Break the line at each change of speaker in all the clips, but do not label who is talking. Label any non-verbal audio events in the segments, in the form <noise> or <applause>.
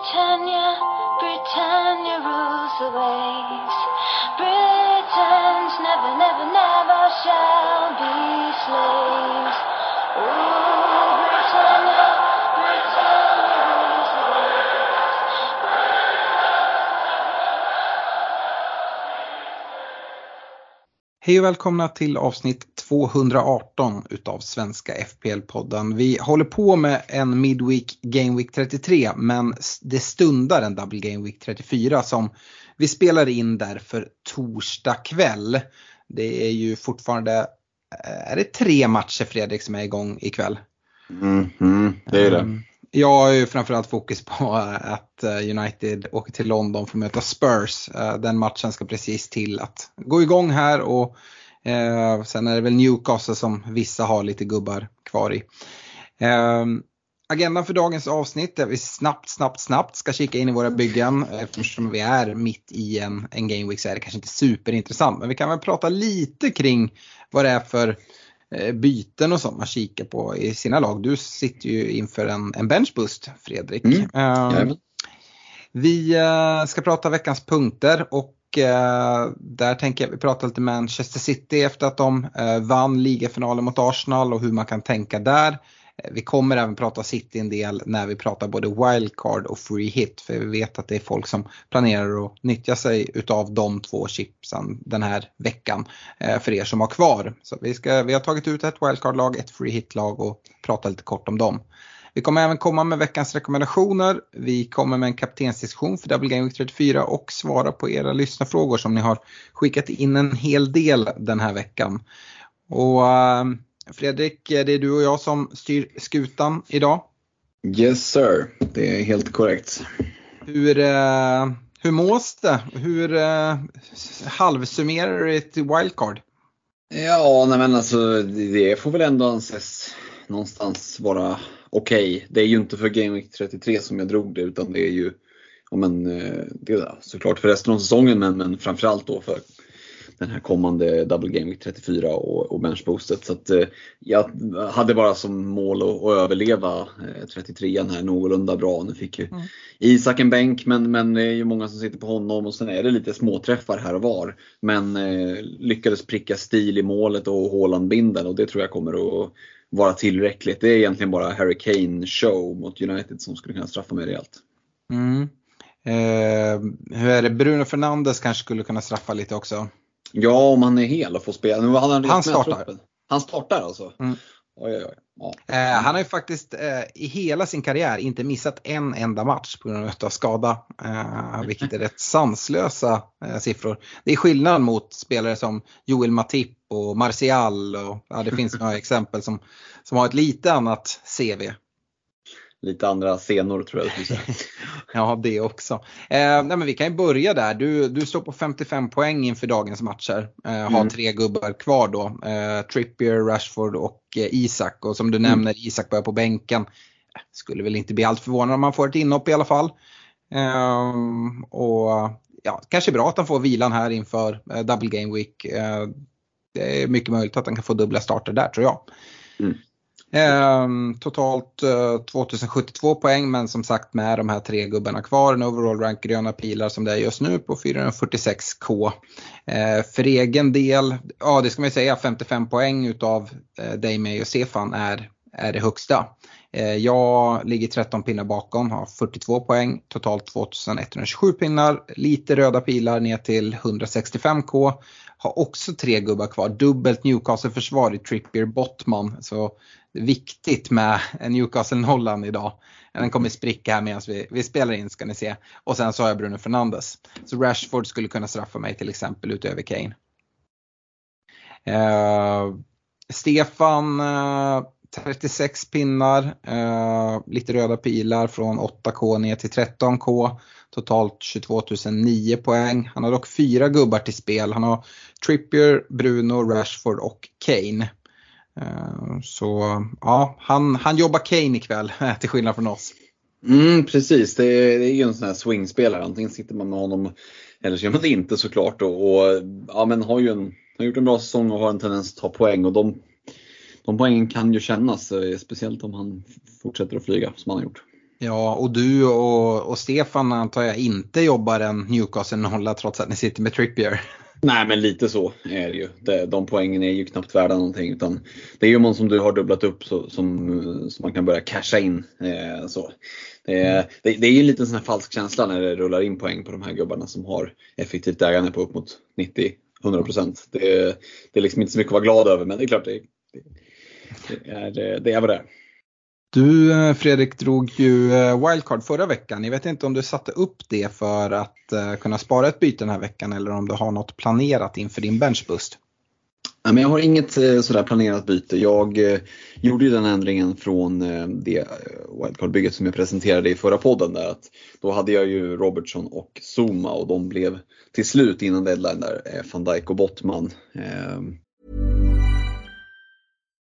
Britannia, Britannia rules the waves. Britons never, never, never shall be slaves. Oh, Britannia, Britannia rules the waves.
Hej och välkomna till avsnitt 218 utav Svenska FPL-podden. Vi håller på med en Midweek Game Week 33 men det stundar en Double Game Week 34 som vi spelar in där för torsdag kväll. Det är ju fortfarande, eh, är det tre matcher Fredrik som är igång ikväll?
Mhm, det är det.
Um, Jag har ju framförallt fokus på att eh, United åker till London för att möta Spurs. Eh, Den matchen ska precis till att gå igång här och eh, sen är det väl Newcastle som vissa har lite gubbar kvar i. Eh, Agendan för dagens avsnitt där vi snabbt, snabbt, snabbt ska kika in i våra byggen. Eftersom vi är mitt i en, en Game Week så är det kanske inte superintressant. Men vi kan väl prata lite kring vad det är för eh, byten och sånt man kikar på i sina lag. Du sitter ju inför en, en benchboost Fredrik.
Mm, Jajamän.
vi eh, ska prata veckans punkter och eh, där tänker jag vi pratar lite Manchester City efter att de eh, vann ligafinalen mot Arsenal och hur man kan tänka där. Eh, vi kommer även prata City en del när vi pratar både wildcard och free hit för vi vet att det är folk som planerar att nyttja sig utav de två chipsen den här veckan eh, för er som har kvar. Så vi, ska, vi har tagit ut ett wildcard-lag, ett free hit-lag och pratat lite kort om dem. Vi kommer även komma med veckans rekommendationer. Vi kommer med en kaptensdiskussion för Double Game Week 34 och svara på era lyssnarfrågor som ni har skickat in en hel del den här veckan. Och eh, Fredrik, det är du och jag som styr skutan idag.
Yes sir, det är helt korrekt.
Hur, eh, hur mås det? Hur eh, halvsummerar du ett wildcard?
Ja, nej men alltså det får väl ändå anses någonstans vara okej. Det är ju inte för Game Week 33 som jag drog det utan det är ju men, eh, det är såklart för resten av säsongen men, men framförallt då för den här kommande Double Game Week 34 och, och benchboostet. Så att, eh, jag hade bara som mål att, att överleva eh, 33an här någorlunda bra. Nu fick ju
Mm.
Isak en bänk men, men det är ju många som sitter på honom och sen är det lite småträffar här och var. Men eh, lyckades pricka stil i målet och Haaland binden och det tror jag kommer att vara tillräckligt. Det är egentligen bara Harry Kane show mot United som skulle kunna straffa mig rejält.
Mm. Eh, hur är det? Bruno Fernandes kanske skulle kunna straffa lite också.
Ja, om han är hel och får spela. Nu han,
Han startar.
Han startar alltså?
Mm.
Oj, oj, oj. Ja.
Eh, han har ju faktiskt eh, i hela sin karriär inte missat en enda match på grund av skada. Eh, vilket är rätt <laughs> sanslösa eh, siffror. Det är skillnad mot spelare som Joel Matip och Martial och ja, det finns några <laughs> exempel som, som har ett lite annat CV.
Lite andra scenor tror jag du. <laughs>
Ja, det också. Eh, nej, men vi kan ju börja där. Du, du står på 55 poäng inför dagens matcher. Eh, har
Mm.
tre gubbar kvar då. Eh, Trippier, Rashford och eh, Isak. Och som du
Mm.
nämner, Isak börjar på bänken. Eh, Skulle väl inte bli allt förvånad om man får ett inhopp i alla fall. Eh, och ja, kanske bra att han får vilan här inför eh, Double Game Week. Eh, det är mycket möjligt att han kan få dubbla starter där tror jag.
Mm.
Ehm, totalt eh, 2072 poäng men som sagt med de här tre gubbarna kvar. En overall rank gröna pilar som det är just nu på 446k. Eh, för egen del, ja det ska man ju säga 55 poäng utav eh, dig, mig och Stefan är, är det högsta. Eh, jag ligger 13 pinnar bakom, har 42 poäng, totalt 2127 pinnar, lite röda pilar ner till 165k. Har också tre gubbar kvar, dubbelt Newcastle-försvar i Trippier Bottman. Så viktigt med en Newcastle-nollan idag. Den kommer spricka här medan vi, vi spelar in ska ni se. Och sen så har jag Bruno Fernandes. Så Rashford skulle kunna straffa mig till exempel utöver Kane. Eh, Stefan, eh, 36 pinnar, eh, lite röda pilar från 8K ner till 13K. Totalt 22 009 poäng. Han har dock fyra gubbar till spel. Han har Trippier, Bruno, Rashford och Kane. Eh, Så ja, han, han jobbar Kane ikväll <laughs> till skillnad från oss.
Mm, precis, det är, det är ju en sån här swingspelare. Antingen sitter man med honom eller så gör man det inte såklart. Och, och, ja, men har ju en, har gjort en bra säsong och har en tendens att ta poäng. Och de, de poängen kan ju kännas, eh, speciellt om han fortsätter att flyga som han har gjort.
Ja, och du och, och Stefan antar jag inte jobbar en Newcastle nolla trots att ni sitter med Trippier. <laughs>
Nej men lite så är det ju. De poängen är ju knappt värda någonting. Utan det är ju man som du har dubblat upp så, som, som man kan börja casha in. Eh, så. Det, är, det, det är ju en liten sån här falsk känsla när det rullar in poäng på de här gubbarna som har effektivt ägande på upp mot 90-100%. Det, det är liksom inte så mycket att vara glad över men det är klart det, det, är, det är vad det är.
Du eh, Fredrik drog ju eh, wildcard förra veckan. Jag vet inte om du satte upp det för att eh, kunna spara ett byte den här veckan eller om du har något planerat inför din benchboost.
jag har inget sådär planerat byte. Jag gjorde ju den ändringen från det wildcard-bygget som jag presenterade i förra podden. Där att då hade jag ju Robertson och Zuma och de blev till slut innan deadline där van Dijk och Bottman.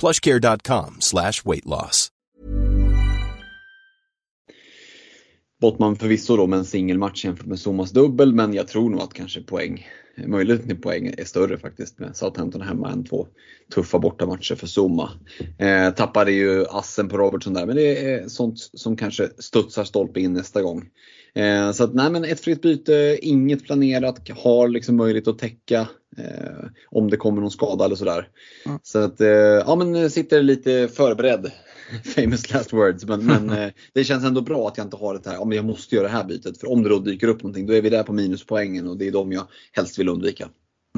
plushcare.com slash weight loss.
Bottman förvisso då med en singelmatch jämfört med Somas dubbel men jag tror nog att kanske poäng, möjligheten till poäng är större faktiskt med Southampton hemma än två tuffa bortamatcher för Zuma. Eh, tappade ju assen på Robertson där men det är sånt som kanske studsar stolpe in nästa gång. Eh, så att nej men ett fritt byte, inget planerat, har liksom möjlighet att täcka eh, om det kommer någon skada eller sådär. Mm. Så att eh, ja men sitter lite förberedd. <laughs> Famous last words. Men, men <laughs> eh, det känns ändå bra att jag inte har det här, ja, men jag måste göra det här bytet. För om det då dyker upp någonting då är vi där på minuspoängen och det är de jag helst vill undvika.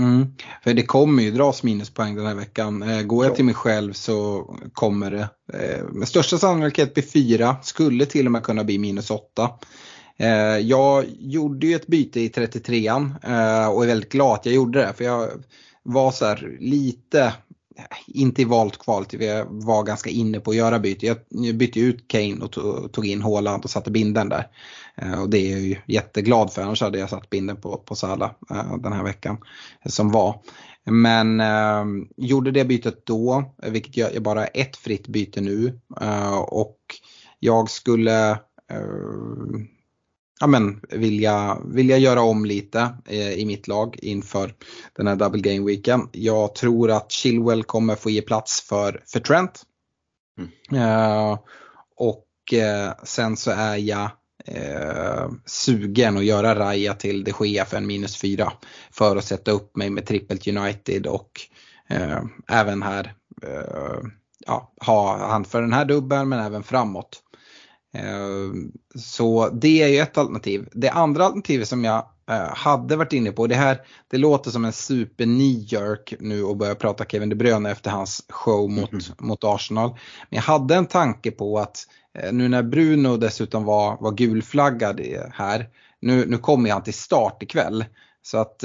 Mm. För det kommer ju dras minuspoäng den här veckan. Eh, går jag till mig själv så kommer det eh, med största sannolikhet bli 4, skulle till och med kunna bli minus 8. Eh, jag gjorde ju ett byte i 33an eh, och är väldigt glad att jag gjorde det. För jag var så här lite, eh, inte i valt kvalet, jag var ganska inne på att göra byte. Jag bytte ut Kane och tog in Haaland och satte binden där. Eh, och det är jag ju jätteglad för, annars hade jag satt binden på, på Sala eh, den här veckan som var. Men eh, gjorde det bytet då, vilket jag bara ett fritt byte nu. Eh, och jag skulle eh, ja, men, vilja, vilja göra om lite eh, i mitt lag inför den här double game weeken. Jag tror att Chilwell kommer få ge plats för, för Trent. Mm. Eh, och eh, sen så är jag eh, sugen att göra Raja till de Gea för en minus 4 för att sätta upp mig med trippelt United och eh, även här eh, ja, ha han för den här dubbeln men även framåt. Eh, så det är ju ett alternativ. Det andra alternativet som jag eh, hade varit inne på, det här det låter som en super New nu och börja prata Kevin De Bruyne efter hans show mot, mm mot Arsenal. Men jag hade en tanke på att eh, nu när Bruno dessutom var, var gulflaggad här, nu, nu kommer han till start ikväll. Så att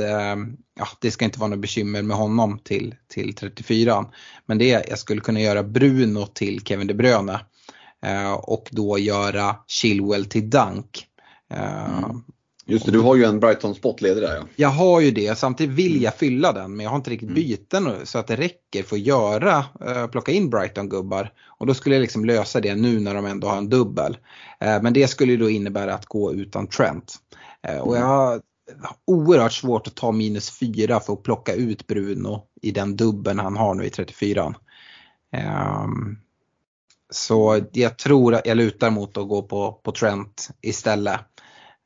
ja, det ska inte vara något bekymmer med honom till, till 34. Men det jag skulle kunna göra Bruno till Kevin De Bruyne. Eh, och då göra Chilwell till Dunk.
Eh, mm. Just det, du har ju en Brighton-spot ledig där ja.
Jag har ju det, samtidigt vill jag fylla den men jag har inte riktigt mm. byten så att det räcker för att göra, uh, plocka in Brighton-gubbar. Och då skulle jag liksom lösa det nu när de ändå har en dubbel. Men det skulle då innebära att gå utan Trent. Och jag har oerhört svårt att ta minus 4 för att plocka ut Bruno i den dubbeln han har nu i 34. Um, så jag tror att jag lutar mot att gå på, på Trent istället.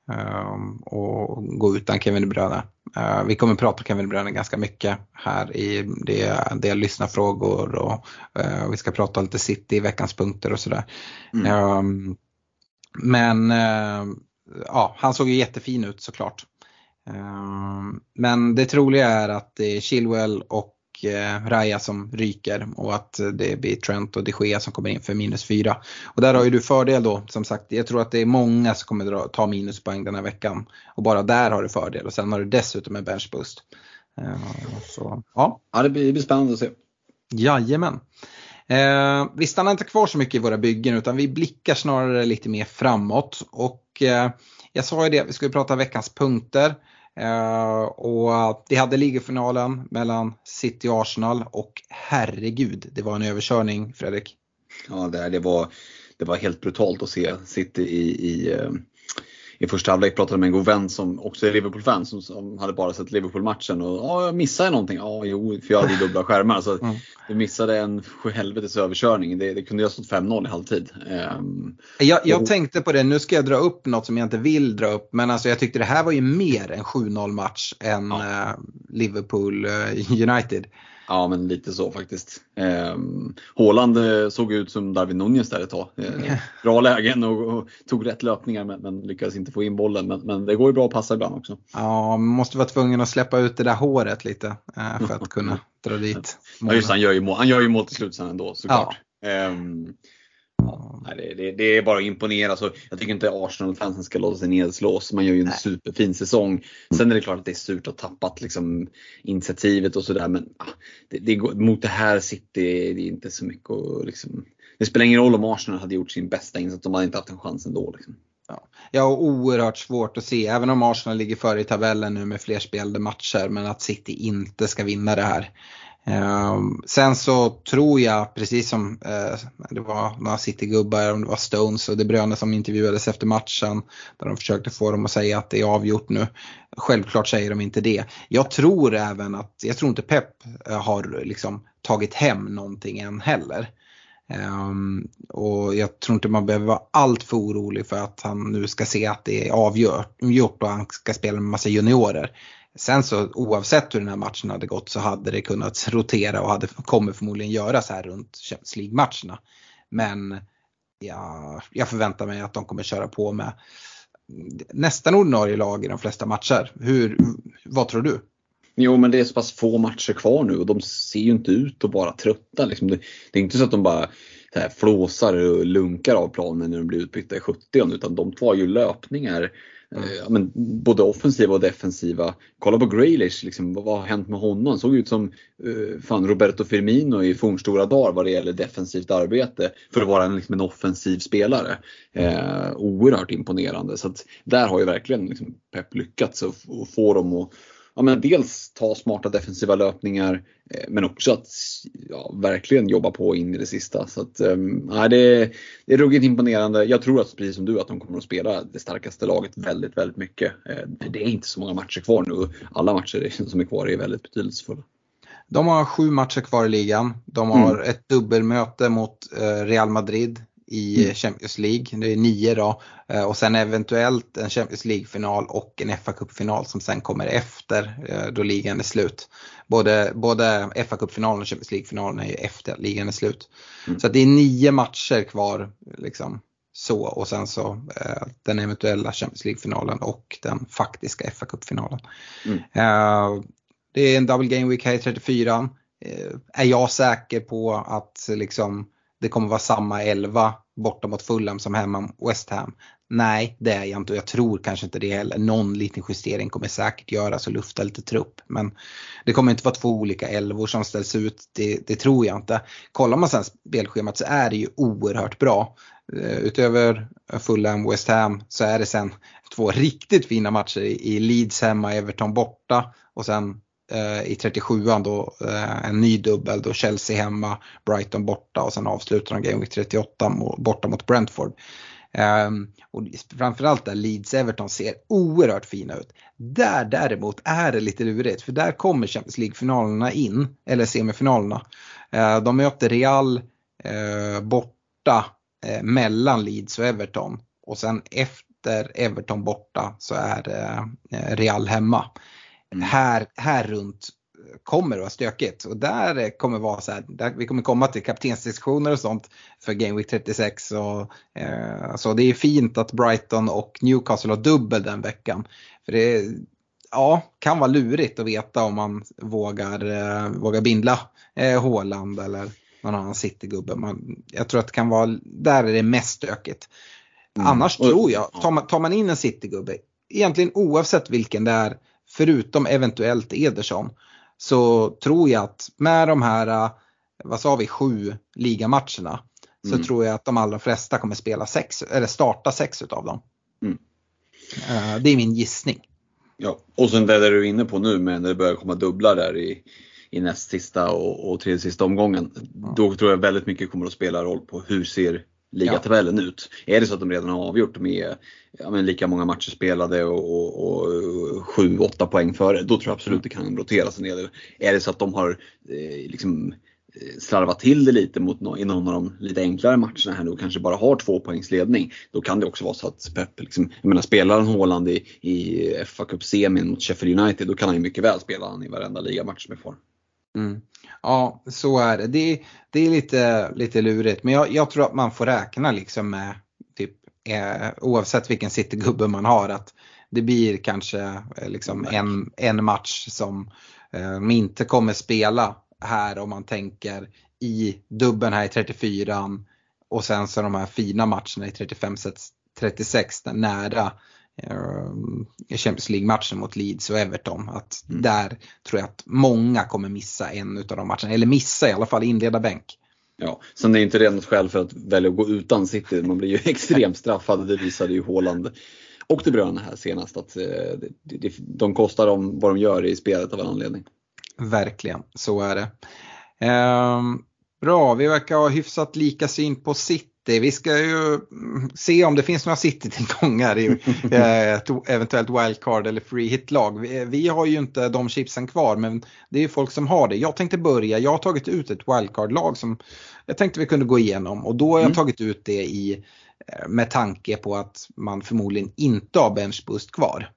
Um, och gå utan Kevin De Bruyne. Uh, vi kommer prata Kevin De Bruyne ganska mycket här i det, det lyssnarfrågor och uh, vi ska prata lite City i veckans punkter och sådär. Mm. Um, men uh, ja, han såg ju jättefin ut såklart. Um, men det troliga är att det är Chilwell och eh, Raya som ryker och att det blir Trent och de Gea som kommer in för minus 4. Och där har ju du fördel då, som sagt, jag tror att det är många som kommer ta minuspoäng den här veckan. Och bara där har du fördel och sen har du dessutom en benchboost.
Eh, så, ja. ja, det blir, det blir spännande att se.
Jajamän. Eh, vi stannar inte kvar så mycket i våra byggen utan vi blickar snarare lite mer framåt. Och eh, jag sa ju det, vi skulle prata veckans punkter. Uh, och vi hade ligafinalen mellan City och Arsenal och herregud, det var en överkörning Fredrik.
Ja, det, det, var, det var helt brutalt att se City i, i uh i första halvlek pratade med en god vän som också är Liverpool-fan som, som, hade bara sett Liverpool-matchen och ja, jag missade någonting. Ja, jo, för jag hade <laughs> dubbla skärmar. Så mm. Jag missade en helvetes överkörning. Det, det kunde ju ha stått 5-0 i halvtid. Um,
jag, jag och... tänkte på det, nu ska jag dra upp något som jag inte vill dra upp. Men alltså jag tyckte det här var ju mer en 7-0 match än ja. uh, Liverpool uh, United.
Ja, men lite så faktiskt. Eh, Håland såg ut som Darwin Nunez där ett tag. Eh, bra lägen och, och, tog rätt löpningar men, men, lyckades inte få in bollen. Men, men, det går ju bra att passa ibland också.
Ja, man måste vara tvungen att släppa ut det där håret lite eh, för att kunna <laughs> dra dit.
Ja, just han gör ju mål, han gör ju mål till slut sen ändå såklart. Ja. Eh, Nej, det, det, det, är bara att imponera. Så jag tycker inte Arsenal-fansen ska låta sig nedslås. Man gör ju en Nej. superfin säsong. Sen är det klart att det är surt att ha tappat liksom, initiativet och sådär. Men ah, det, det, mot det här City, det är inte så mycket att liksom, Det spelar ingen roll om Arsenal hade gjort sin bästa insats. De hade inte haft en chans ändå. Liksom.
Ja. Jag har oerhört svårt att se, även om Arsenal ligger före i tabellen nu med fler spelade matcher, men att City inte ska vinna det här. Ehm, sen så tror jag, precis som eh, det var några City-gubbar, om det var Stones och De Bruyne som intervjuades efter matchen, där de försökte få dem att säga att det är avgjort nu. Självklart säger de inte det. Jag tror även att, jag tror inte Pep eh, har liksom tagit hem någonting än heller. Um, och jag tror inte man behöver vara allt för orolig för att han nu ska se att det är avgjort och han ska spela med massa juniorer. Sen så oavsett hur den här matchen hade gått så hade det kunnat <laughs> rotera och hade, kommer förmodligen göra så här runt Champions League-matcherna. Men ja, jag förväntar mig att de kommer köra på med nästan ordinarie lag i de flesta matcher. Hur, vad tror du?
Jo men det är så pass få matcher kvar nu och de ser ju inte ut att vara trötta. Liksom det, det, är inte så att de bara så här, flåsar och lunkar av planen när de blir utbytta i 70 utan de tar ju löpningar Mm. Eh, men, både offensiva och defensiva. Kolla på Graylish, liksom, vad, vad har hänt med honom? Såg ut som eh, fan Roberto Firmino i fornstora dagar vad det gäller defensivt arbete för att vara en, liksom, en offensiv spelare. Eh, oerhört imponerande. Så att där har ju verkligen liksom, Pep lyckats att få dem att ja, men dels ta smarta defensiva löpningar eh, men också att ja, verkligen jobba på in i det sista. Så att, um, det, det är ruggigt imponerande. Jag tror att precis som du att de kommer att spela det starkaste laget väldigt, väldigt mycket. Eh, det är inte så många matcher kvar nu. Alla matcher <laughs> som är kvar är väldigt betydelsefulla.
De har sju matcher kvar i ligan. De har mm. ett dubbelmöte mot eh, Real Madrid i mm. Champions League. Det är nio då. Eh, och sen eventuellt en Champions League-final och en fa Cup-final som sen kommer efter eh, då ligan är slut. Både, både fa Cup-finalen och Champions League-finalen är ju efter att ligan är slut. Mm. Så det är nio matcher kvar. Liksom, så och sen så eh, den eventuella Champions League-finalen och den faktiska fa Cup-finalen. Mm. Eh, det är en double game week här i 34. Eh, är jag säker på att liksom det kommer vara samma 11 borta mot Fulham som hemma mot West Ham. Nej, det är jag inte och jag tror kanske inte det heller. Någon liten justering kommer säkert göras och lufta lite trupp. Men det kommer inte vara två olika elvor som ställs ut, det, det tror jag inte. Kollar man sen spelschemat så är det ju oerhört bra. Eh, utöver Fulham, West Ham så är det sen två riktigt fina matcher i Leeds hemma, Everton borta och sen Eh, i 37an då eh, en ny dubbel då Chelsea hemma, Brighton borta och sen avslutar de Game Week 38 borta mot Brentford. Um, och framförallt där Leeds-Everton ser oerhört fina ut. Där däremot är det lite lurigt för där kommer Champions League-finalerna in, eller semifinalerna. Uh, de möter Real uh, borta uh, mellan Leeds och Everton och sen efter Everton borta så är Real hemma. Mm. Här, här runt kommer det vara stökigt och där kommer vara så här, där vi kommer komma till kaptensdiskussioner och sånt för Game Week 36 och eh, så det är fint att Brighton och Newcastle har dubbel den veckan. För det ja, kan vara lurigt att veta om man vågar, eh, vågar bindla eh, Håland eller någon annan Citygubbe. Man, jag tror att det kan vara, där är det mest stökigt. Mm. Annars tror jag, tar man, tar man in en Citygubbe, egentligen oavsett vilken det är, förutom eventuellt Ederson, så tror jag att med de här, äh, vad sa vi, sju ligamatcherna så mm. tror jag att de allra flesta kommer spela sex, eller starta sex utav dem. Mm. Eh, det är min gissning.
Ja, och sen det där du är inne på nu med när det börjar komma dubblar där i, i näst sista och, och tredje sista omgången. Då tror jag väldigt mycket kommer att spela roll på hur ser ligatabellen ja. ut. Är det så att de redan har avgjort med ja, men lika många matcher spelade och, och, och 7-8 poäng före, då tror jag absolut det kan roteras en del. Är det så att de har eh, liksom eh, slarvat till det lite mot no i någon av de lite enklare matcherna här nu och kanske bara har två poängs ledning. Då kan det också vara så att Pep, liksom, jag menar spelar Håland i, i FA Cup-semin mot Sheffield United, då kan han ju mycket väl spela han i varenda ligamatch som är kvar.
Mm. Ja, så är det. Det, det är lite, lite lurigt. Men jag, jag, tror att man får räkna liksom med, typ, eh, oavsett vilken citygubbe man har, att det blir kanske eh, liksom en, en match som eh, inte kommer spela här om man tänker i dubben här i 34 och sen så de här fina matcherna i 35 36 nära Champions League-matchen mot Leeds och Everton. Att mm. Där tror jag att många kommer missa en av de matcherna, eller missa i alla fall inleda bänk.
Ja, sen är inte det något skäl för att välja att gå utan City. Man blir ju <laughs> extremt straffad, det visade ju Håland och De Bruyne här senast. Att eh, de kostar dem vad de gör i spelet av en anledning.
Verkligen, så är det. Ehm, bra, vi verkar ha hyfsat lika syn på City City. Vi ska ju se om det finns några City-tillgångar i <laughs> eh, ett eventuellt wildcard eller free hit-lag. Vi, vi, har ju inte de chipsen kvar men det är folk som har det. Jag tänkte börja, jag har tagit ut ett wildcard-lag som jag tänkte vi kunde gå igenom och då har jag mm. tagit ut det i eh, med tanke på att man förmodligen inte har benchboost kvar.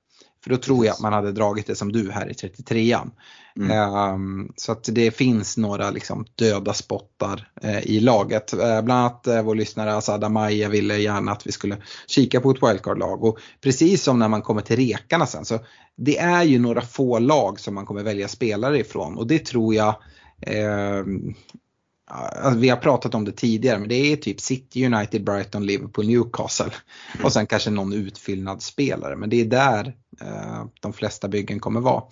För då tror jag att man hade dragit det som du här i 33an. Mm. Um, så att det finns några liksom döda spottar uh, i laget. Uh, bland annat uh, vår lyssnare Asad Amaya ville gärna att vi skulle kika på ett wildcard-lag. Och precis som när man kommer till rekarna sen så det är ju några få lag som man kommer välja spelare ifrån och det tror jag ehm, Alltså, vi har pratat om det tidigare men det är typ City, United, Brighton, Liverpool, Newcastle. Mm. Och sen kanske någon utfyllnadsspelare men det är där eh, de flesta byggen kommer vara.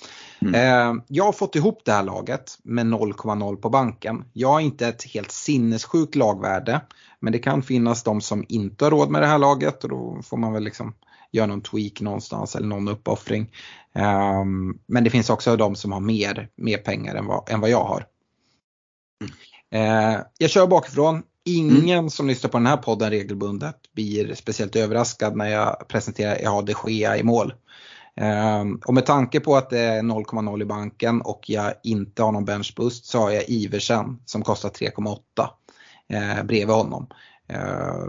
Mm. Eh, jag har fått ihop det här laget med 0,0 på banken. Jag har inte ett helt sinnessjukt lagvärde men det kan finnas de som inte har råd med det här laget och då får man väl liksom göra någon tweak någonstans eller någon uppoffring. Eh, men det finns också de som har mer, mer pengar än vad, än vad jag har. Mm. Eh, jag kör bakifrån. Ingen mm. som lyssnar på den här podden regelbundet blir speciellt överraskad när jag presenterar jag har de Gea i mål. Eh, och med tanke på att det är 0,0 i banken och jag inte har någon benchboost så har jag Iversen som kostar 3,8 eh, bredvid honom. Eh,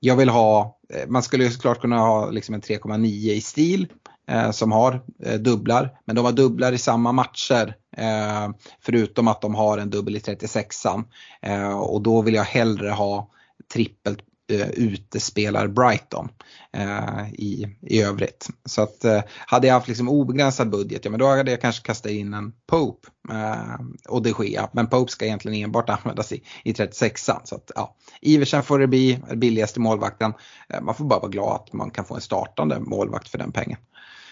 jag vill ha, eh, man skulle såklart kunna ha liksom en 3,9 i stil Eh, som har eh, dubblar. Men de har dubblar i samma matcher. Eh, förutom att de har en dubbel i 36an. Eh, och då vill jag hellre ha trippelt eh, utespelar Brighton eh, i, i övrigt. Så att eh, hade jag haft liksom obegränsad budget, ja men då hade jag kanske kastat in en Pope eh, och de Gea. Men Pope ska egentligen enbart <laughs> användas i, i 36an. Så att, ja. Iversen får det bli, billigaste målvakten. Eh, man får bara vara glad att man kan få en startande målvakt för den pengen.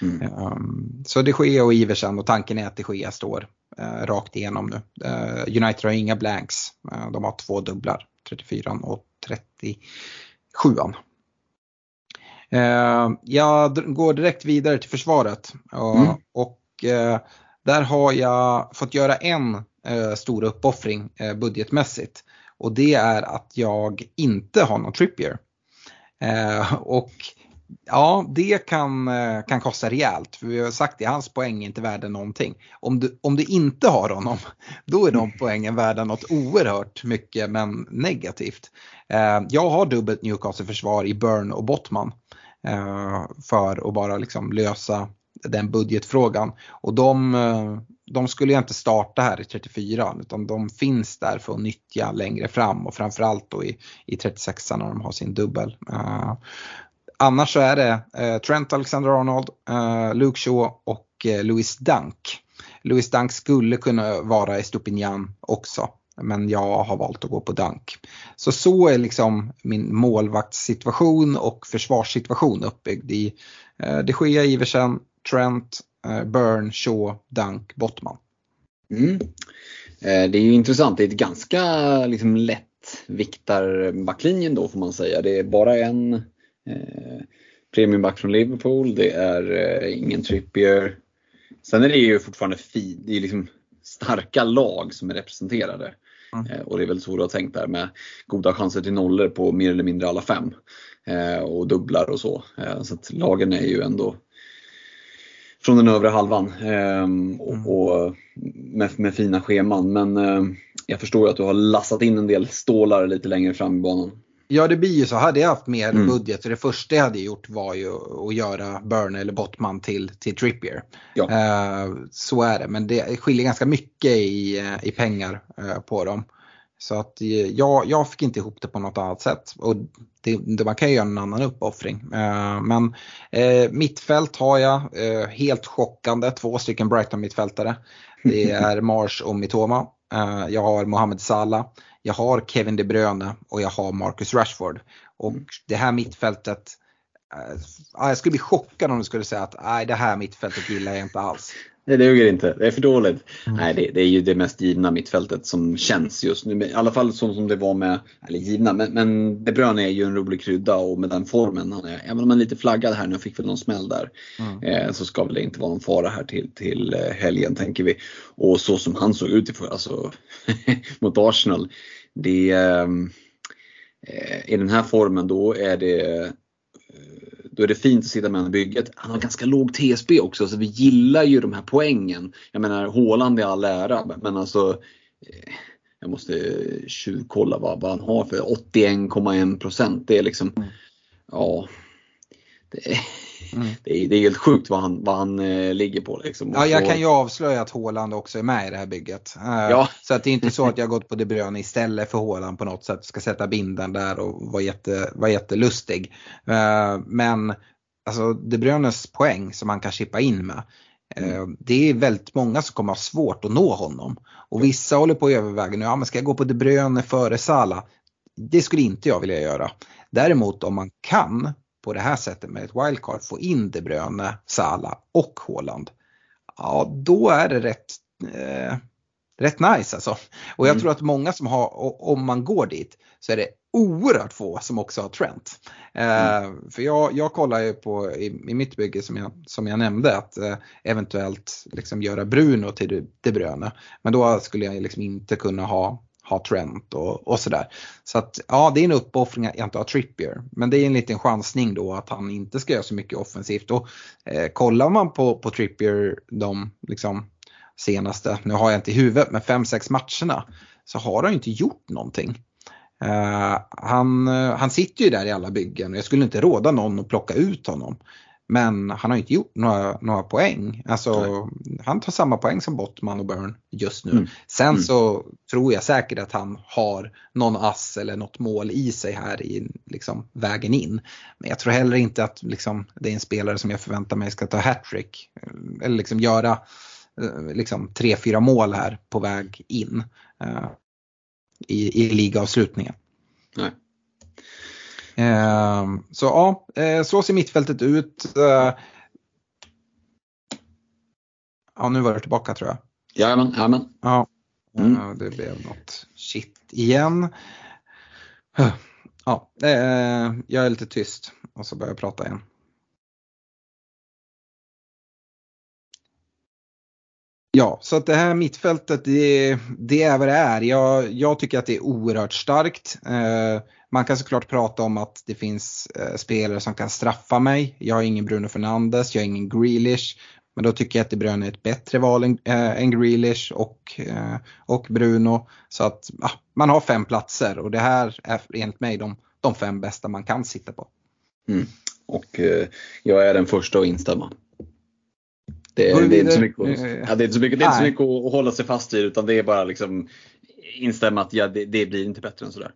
Mm. Um, så de Gea och Iversen och tanken är att de Gea står uh, rakt igenom nu. Uh, United har inga blanks. Uh, de har två dubblar, 34 och 37. Uh, jag går direkt vidare till försvaret mm. och där har jag fått göra en stor uppoffring budgetmässigt och det är att jag inte har någon Trippier. och Ja, det kan, eh, kan kosta rejält. För vi har sagt det, hans poäng är inte värda någonting. Om du, om du inte har honom, då är de poängen värda något oerhört mycket men negativt. Eh, jag har dubbelt Newcastle-försvar i Burn och Bottman. Eh, för att bara liksom lösa den budgetfrågan. Och de, de skulle jag inte starta här i 34 utan de finns där för att nyttja längre fram och framförallt då i, i 36 när de har sin dubbel. Annars så är det eh, Trent Alexander-Arnold, eh, Luke Shaw och eh, Louis Dunk. Louis Dunk skulle kunna vara i också. Men jag har valt att gå på Dunk. Så så är liksom min målvaktssituation och försvarssituation uppbyggd i eh, De Gea, Iversen, Trent, eh, Burn, Shaw, Dunk, Bottman.
Mm. Eh, det är ju intressant, det är ett ganska liksom, lätt viktarbacklinjen då får man säga. Det är bara en Eh, premiumback från Liverpool, det är eh, ingen Trippier. Sen är det ju fortfarande fi, det är liksom starka lag som är representerade. Mm. Eh, och det är väl så du har tänkt där med goda chanser till nollor på mer eller mindre alla fem. Eh, och dubblar och så. Eh, så att lagen är ju ändå från den övre halvan ehm, och, mm. och med, med, fina scheman. Men jag förstår ju att du har lassat in en del stålar lite längre fram i banan.
Ja det blir ju så. Hade jag haft mer mm. budget så det första jag hade gjort var ju att göra Burn eller Bottman till, till Trippier. Ja. Uh, så är det men det skiljer ganska mycket i, eh, i pengar uh, på dem. Så att jag, jag fick inte ihop det på något annat sätt. Och det, det, man kan ju göra en annan uppoffring. Uh, men mittfält har jag helt chockande två stycken Brighton mittfältare. Det <laughs> är Mars och Mitoma. jag har Mohamed Salah jag har Kevin De Bruyne och jag har Marcus Rashford. Och mm. det här mittfältet, äh, jag skulle bli chockad om du skulle säga att nej, det här mittfältet gillar jag inte alls.
Det duger inte, det är för dåligt. Mm. Nej, det, det, är ju det mest givna mittfältet som känns just nu. I alla fall så som det var med, eller givna, men, men De Bruyne är ju en rolig krydda och med den formen han är, även om han är lite flaggad här nu, fick väl någon smäll där, mm. eh, så ska väl det inte vara någon fara här till, till eh, helgen tänker vi. Och så som han såg ut i alltså, <laughs> mot Arsenal, det, ehm, eh, i den här formen då är det då är det fint att sitta med honom i bygget. Han har ganska låg TSB också så vi gillar ju de här poängen. Jag menar Håland är all ära men alltså eh, jag måste tjuvkolla vad, vad han har för 81,1 procent. Det är liksom, mm. ja. Det är, mm. <laughs> det, är, det är helt sjukt vad han, vad han eh, ligger på. Liksom.
Ja, jag kan ju avslöja att Håland också är med i det här bygget. Eh, ja. <laughs> Så att det är inte så att jag gått på De Bruyne istället för Håland på något sätt. Ska sätta binden där och vara jätte, var jättelustig. Eh, men alltså De Bruynes poäng som han kan chippa in med. Eh, mm. Det är väldigt många som kommer ha svårt att nå honom. Och vissa håller på att överväga nu, ja men ska jag gå på De Bruyne före Sala? Det skulle inte jag vilja göra. Däremot om man kan på det här sättet med ett wildcard få in De Bruyne, Sala och Haaland. Ja, då är det rätt, eh, rätt nice alltså. Och jag mm. tror att många som har, om man går dit, så är det oerhört få som också har Trent. Eh, mm. för jag, jag kollar ju på i, i, mitt bygge som jag, som jag nämnde att eh, eventuellt liksom göra Bruno till De Bruyne. Men då skulle jag liksom inte kunna ha ha Trent och, och sådär. Så att ja, det är en uppoffring att inte ha Trippier. Men det är en liten chansning då att han inte ska göra så mycket offensivt. Och eh, kollar man på, på Trippier de liksom, senaste, nu har jag inte i huvudet, men 5-6 matcherna så har han ju inte gjort någonting. Uh, han, uh, han sitter ju där i alla byggen och jag skulle inte råda någon att plocka ut honom. Men han har inte gjort några, några poäng. Alltså, han tar samma poäng som Bottman och Burn just nu. Mm. Sen mm. så tror jag säkert att han har någon ass eller något mål i sig här i liksom, vägen in. Men jag tror heller inte att liksom, det är en spelare som jag förväntar mig ska ta hattrick. Eller liksom göra eh, liksom, tre, fyra mål här på väg in uh, i, i ligaavslutningen. Nej. Ehm, så ja, eh, så ser mittfältet ut. Eh, ja, nu var det tillbaka tror jag.
Jajamän, jajamän.
Ja, mm. Eh, det blev något shit igen. Ja, jag är lite tyst och så börjar jag prata igen. Ja, så att det här mittfältet det, det är vad det är. Jag, jag tycker att det är oerhört starkt. Eh, man kan såklart prata om att det finns eh, spelare som kan straffa mig. Jag har ingen Bruno Fernandes, jag har ingen Grealish. Men då tycker jag att De Bruyne är ett bättre val än, eh, än Grealish och, eh, och Bruno. Så att ah, man har fem platser och det här är enligt mig de, de fem bästa man kan sitta på.
Mm. Och eh, jag är den första att instämma. Det, det, är inte så mycket, ja, det är inte så mycket, det är inte så mycket att hålla sig fast vid utan det är bara liksom instämma att ja, det, det blir inte bättre än sådär.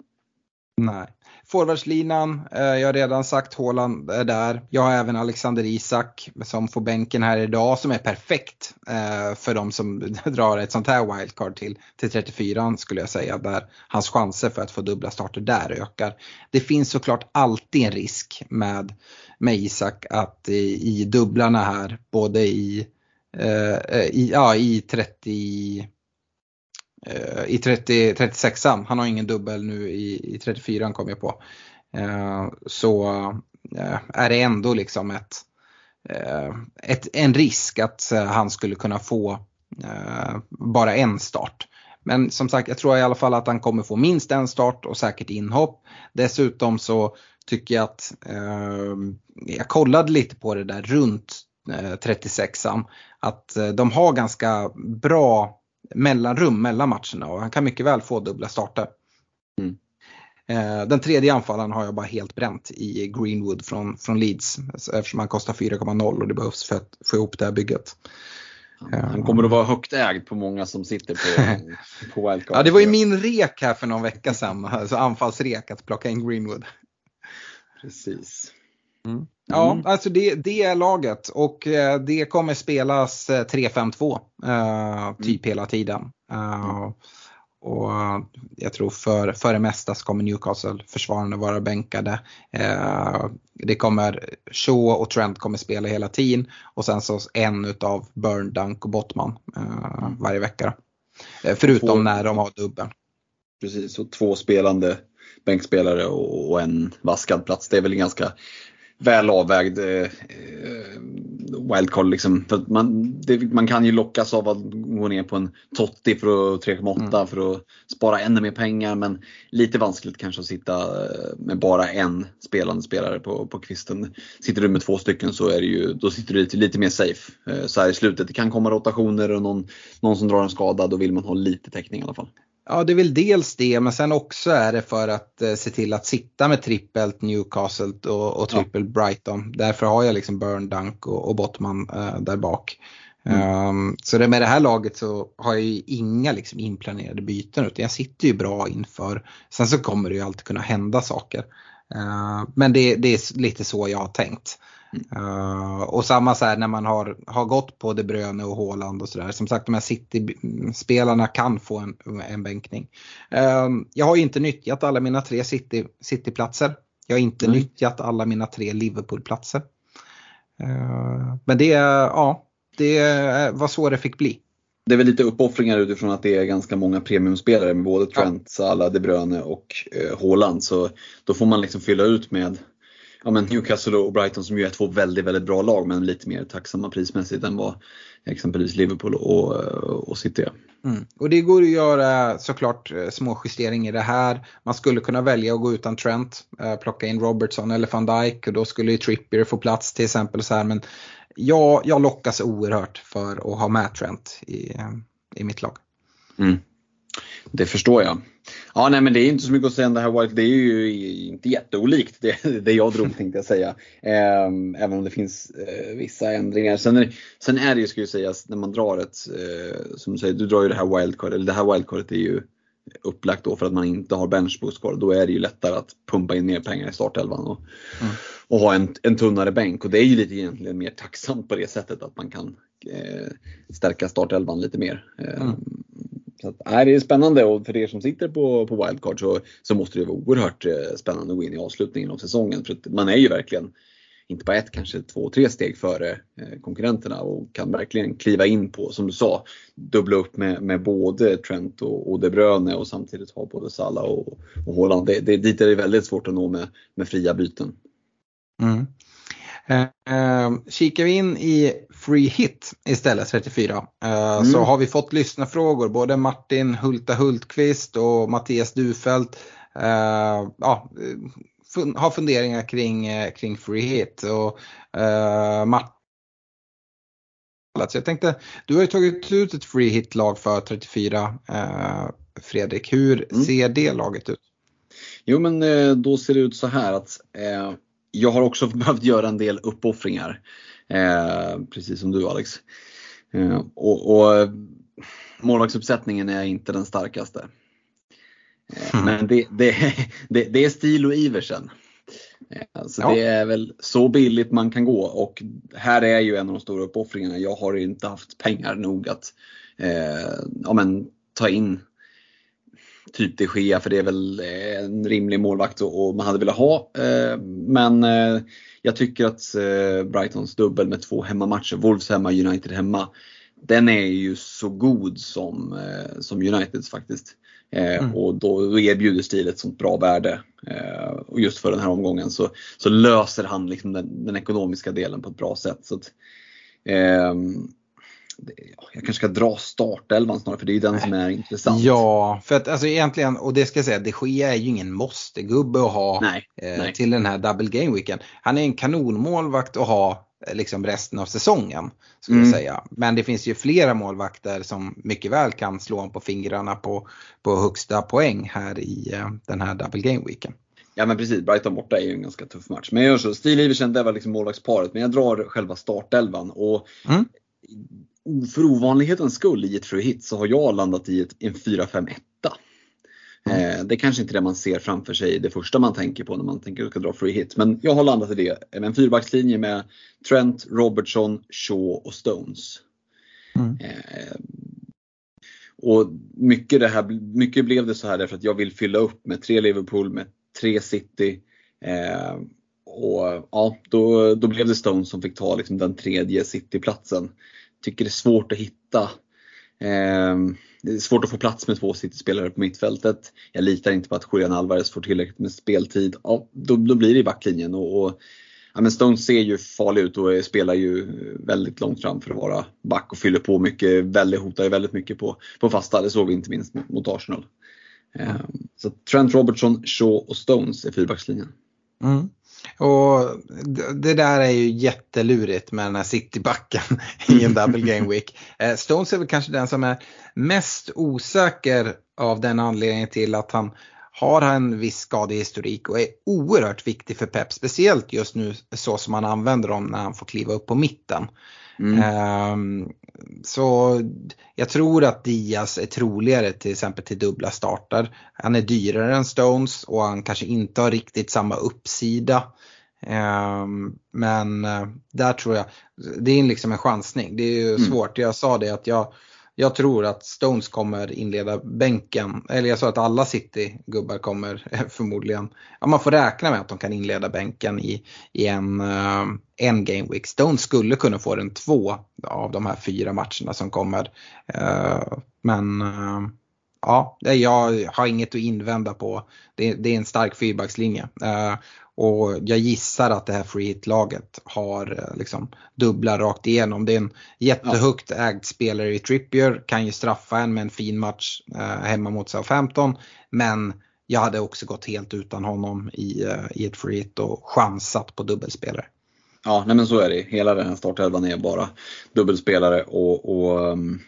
Nej. Forwardslinan, eh, jag har redan sagt Håland är där. Jag har även Alexander Isak som får bänken här idag som är perfekt eh, för de som <laughs> drar ett sånt här wildcard till, till 34 skulle jag säga. Där hans chanser för att få dubbla starter där ökar. Det finns såklart alltid en risk med, med Isak att i, i dubblarna här, både i, Eh, eh, i, ja, i 30 Eh, i 30, 36an. Han har ingen dubbel nu i, i 34 kom jag på. Eh, så eh, är det ändå liksom ett, eh, ett, en risk att eh, han skulle kunna få eh, bara en start. Men som sagt, jag tror i alla fall att han kommer få minst en start och säkert inhopp. Dessutom så tycker jag att, eh, jag kollade lite på det där runt 36an, att eh, de har ganska bra mellanrum mellan matcherna och han kan mycket väl få dubbla starter. Mm. Eh, den tredje anfallaren har jag bara helt bränt i Greenwood från, från Leeds eftersom han kostar 4,0 och det behövs för att få ihop det här bygget.
Han kommer att vara högt ägd på många som sitter på, <laughs> på wildcard.
Ja, det var ju min rek här för någon vecka sedan, alltså anfallsrek att plocka in Greenwood.
Precis.
Mm. Ja, mm. alltså det, det, är laget och eh, det kommer spelas 3-5-2 uh, eh, typ mm. hela tiden. Uh, och jag tror för, för det mesta så kommer Newcastle-försvararna vara bänkade. Eh, det kommer Shaw och Trent kommer spela hela tiden och sen så en utav Burn, Dunk och Bottman eh, mm. varje vecka. Eh, förutom två, när de har dubbeln.
Precis, och två spelande bänkspelare och en vaskad plats. Det är väl ganska väl avvägd eh, wildcard. Liksom. För man, det, man kan ju lockas av att gå ner på en Totti för 3,8 mm. för att spara ännu mer pengar. Men lite vanskligt kanske att sitta eh, med bara en spelande spelare på, på kvisten. Sitter du med två stycken så är det ju, då sitter du lite, lite mer safe. Eh, så här i slutet, det kan komma rotationer och någon, någon som drar en skada, då vill man ha lite täckning i alla fall.
Ja, det är väl dels det, men sen också är det för att eh, se till att sitta med trippelt Newcastle och, och trippel ja. Brighton. Därför har jag liksom Burn, Dunk och, och Bottman eh, där bak. Mm. Um, så det, med det här laget så har jag ju inga liksom inplanerade byten utan jag sitter ju bra inför. Sen så kommer det ju alltid kunna hända saker. Uh, men det, det, är lite så jag har tänkt. Uh, och samma så här när man har, har gått på De Bruyne och Haaland och sådär. Som sagt de här City-spelarna kan få en, en bänkning. Uh, jag har inte nyttjat alla mina tre City, City-platser. Jag har inte mm. nyttjat alla mina tre Liverpool-platser. Uh, men det, ja, det var så det fick bli.
Det är väl lite uppoffringar utifrån att det är ganska många premiumspelare med både Trent, ja. Salah, De Bruyne och eh, Haaland. Så då får man liksom fylla ut med ja, men Newcastle och Brighton som ju är två väldigt, väldigt bra lag men lite mer tacksamma prismässigt än vad exempelvis Liverpool och, och City är.
Mm. Och det går att göra såklart eh, små justeringar i det här. Man skulle kunna välja att gå utan Trent, eh, plocka in Robertson eller van Dijk och då skulle ju Trippier få plats till exempel. Så här. Men jag, jag lockas oerhört för att ha med Trent i, eh, i mitt lag.
Mm. Det förstår jag. Ja, nej men det är inte så mycket att säga om det här White. Det är ju inte jätteolikt det, det jag drog tänkte jag säga. Ehm, även om det finns eh, vissa ändringar. Sen är, sen är det ju, ska ju sägas, när man drar ett, eh, som du säger, du drar ju det här wildcard, eller det här wildcardet är ju upplagt då för att man inte har benchboost kvar. Då är det ju lättare att pumpa in mer pengar i startelvan och, mm. och ha en, en tunnare bänk. Och det är ju lite egentligen mer tacksamt på det sättet att man kan eh, stärka startelvan lite mer. Eh, mm. Så att, nej, det är spännande och för er som sitter på, på wildcard så, så måste det vara oerhört eh, spännande att gå in i avslutningen av säsongen. För man är ju verkligen inte bara ett, kanske två, tre steg före eh, konkurrenterna och kan verkligen kliva in på, som du sa, dubbla upp med, med både Trent och, och De Bruyne och samtidigt ha både Salah och, och Haaland. Det, det, dit är det väldigt svårt att nå med, med fria byten.
Mm. Eh, kikar vi in i Free Hit istället 34 eh, mm. så har vi fått lyssnarfrågor. Både Martin Hulta Hultqvist och Mattias Dufelt eh, ja, fun har funderingar kring, eh, kring Free Hit. Och, eh, Martin så jag tänkte, du har ju tagit ut ett free hit-lag för 34 eh, Fredrik. Hur mm. ser det laget ut?
Jo men eh, då ser det ut så här att eh, jag har också <laughs> behövt göra en del uppoffringar. Eh, precis som du Alex. Eh, och, och målvaktsuppsättningen är inte den starkaste. Eh, mm. Men det, det, <laughs> det, det, är stil och Iversen. Alltså ja. Det är väl så billigt man kan gå och här är ju en av de stora uppoffringarna. Jag har inte haft pengar nog att eh, ja, men, ta in typ de Gea för det är väl en rimlig målvakt och man hade velat ha. Eh, men eh, jag tycker att eh, Brightons dubbel med två hemmamatcher, Wolves hemma, United hemma, den är ju så god som, som Uniteds faktiskt. Eh,
Mm.
Och då, då erbjuder Steel ett sånt bra värde. Eh, och just för den här omgången så, så löser han liksom den, den ekonomiska delen på ett bra sätt. Så att, det, ja, jag kanske ska dra startelvan snarare för det är den som är intressant.
Ja, för att alltså egentligen, och det ska jag säga, de Gea är ju ingen måste-gubbe att ha
Nej,
eh,
nej.
till den här double game weekend. Han är en kanonmålvakt att ha eh, liksom resten av säsongen. Skulle
Mm.
jag säga. Men det finns ju flera målvakter som mycket väl kan slå honom på fingrarna på, på högsta poäng här i eh, den här double game weekend.
Ja men precis, Brighton borta är ju en ganska tuff match. Men jag gör så, Stil Iversen det var liksom målvaktsparet. Men jag drar själva startelvan. Och
Mm.
För ovanlighetens skull i ett free hit så har jag landat i ett, en 4-5-1. Eh, det är kanske inte det man ser framför sig det första man tänker på när man tänker att ska dra free hit. Men jag har landat i det. En fyrbackslinje med Trent, Robertson, Shaw och Stones.
Mm.
Eh, och mycket, det här, mycket blev det så här därför att jag vill fylla upp med tre Liverpool, med tre City. Eh, och ja, då, då blev det Stones som fick ta liksom den tredje City-platsen. Tycker det är svårt att hitta. Ehm, det är svårt att få plats med två City-spelare på mittfältet. Jag litar inte på att Julian Alvarez får tillräckligt med speltid. Ja, då, då blir det i backlinjen. Och, och Ja, men Stones ser ju farlig ut och spelar ju väldigt långt fram för att vara back och fyller på mycket, väldigt, hotar ju väldigt mycket på, på fasta. Det såg vi inte minst mot, mot Arsenal. Mm. Så Trent Robertson, Shaw och Stones är fyrbackslinjen.
Mm. Och det- där är ju jättelurigt med den här citybacken <laughs> i en double game week. Eh, Stones är väl kanske den som är mest osäker av den anledningen till att han har en viss skadehistorik och är oerhört viktig för Pep. Speciellt just nu så som han använder dem när han får kliva upp på mitten.
Mm.
Ehm, så jag tror att Diaz är troligare till exempel till dubbla starter. Han är dyrare än Stones och han kanske inte har riktigt samma uppsida. Ehm, men eh, där tror jag, det är liksom en chansning. Det är ju
Mm.
svårt. Jag sa det att jag, jag tror att Stones kommer inleda bänken. Eller jag sa att alla City-gubbar kommer eh, förmodligen, ja, man får räkna med att de kan inleda bänken i, i en, uh, en game week. Stones skulle kunna få den två av de här fyra matcherna som kommer. Uh, Men uh, ja, jag har inget att invända på. Det, det är en stark fyrbackslinje. Eh, Och jag gissar att det här free hit-laget har eh, liksom dubbla rakt igenom. Det är en jättehögt ägd spelare i Trippier, kan ju straffa en med en fin match eh, hemma mot Southampton. Men jag hade också gått helt utan honom i, eh, i ett free hit och chansat på dubbelspelare.
Ja, nej men så är det. Hela den här startelvan är bara dubbelspelare och, och um,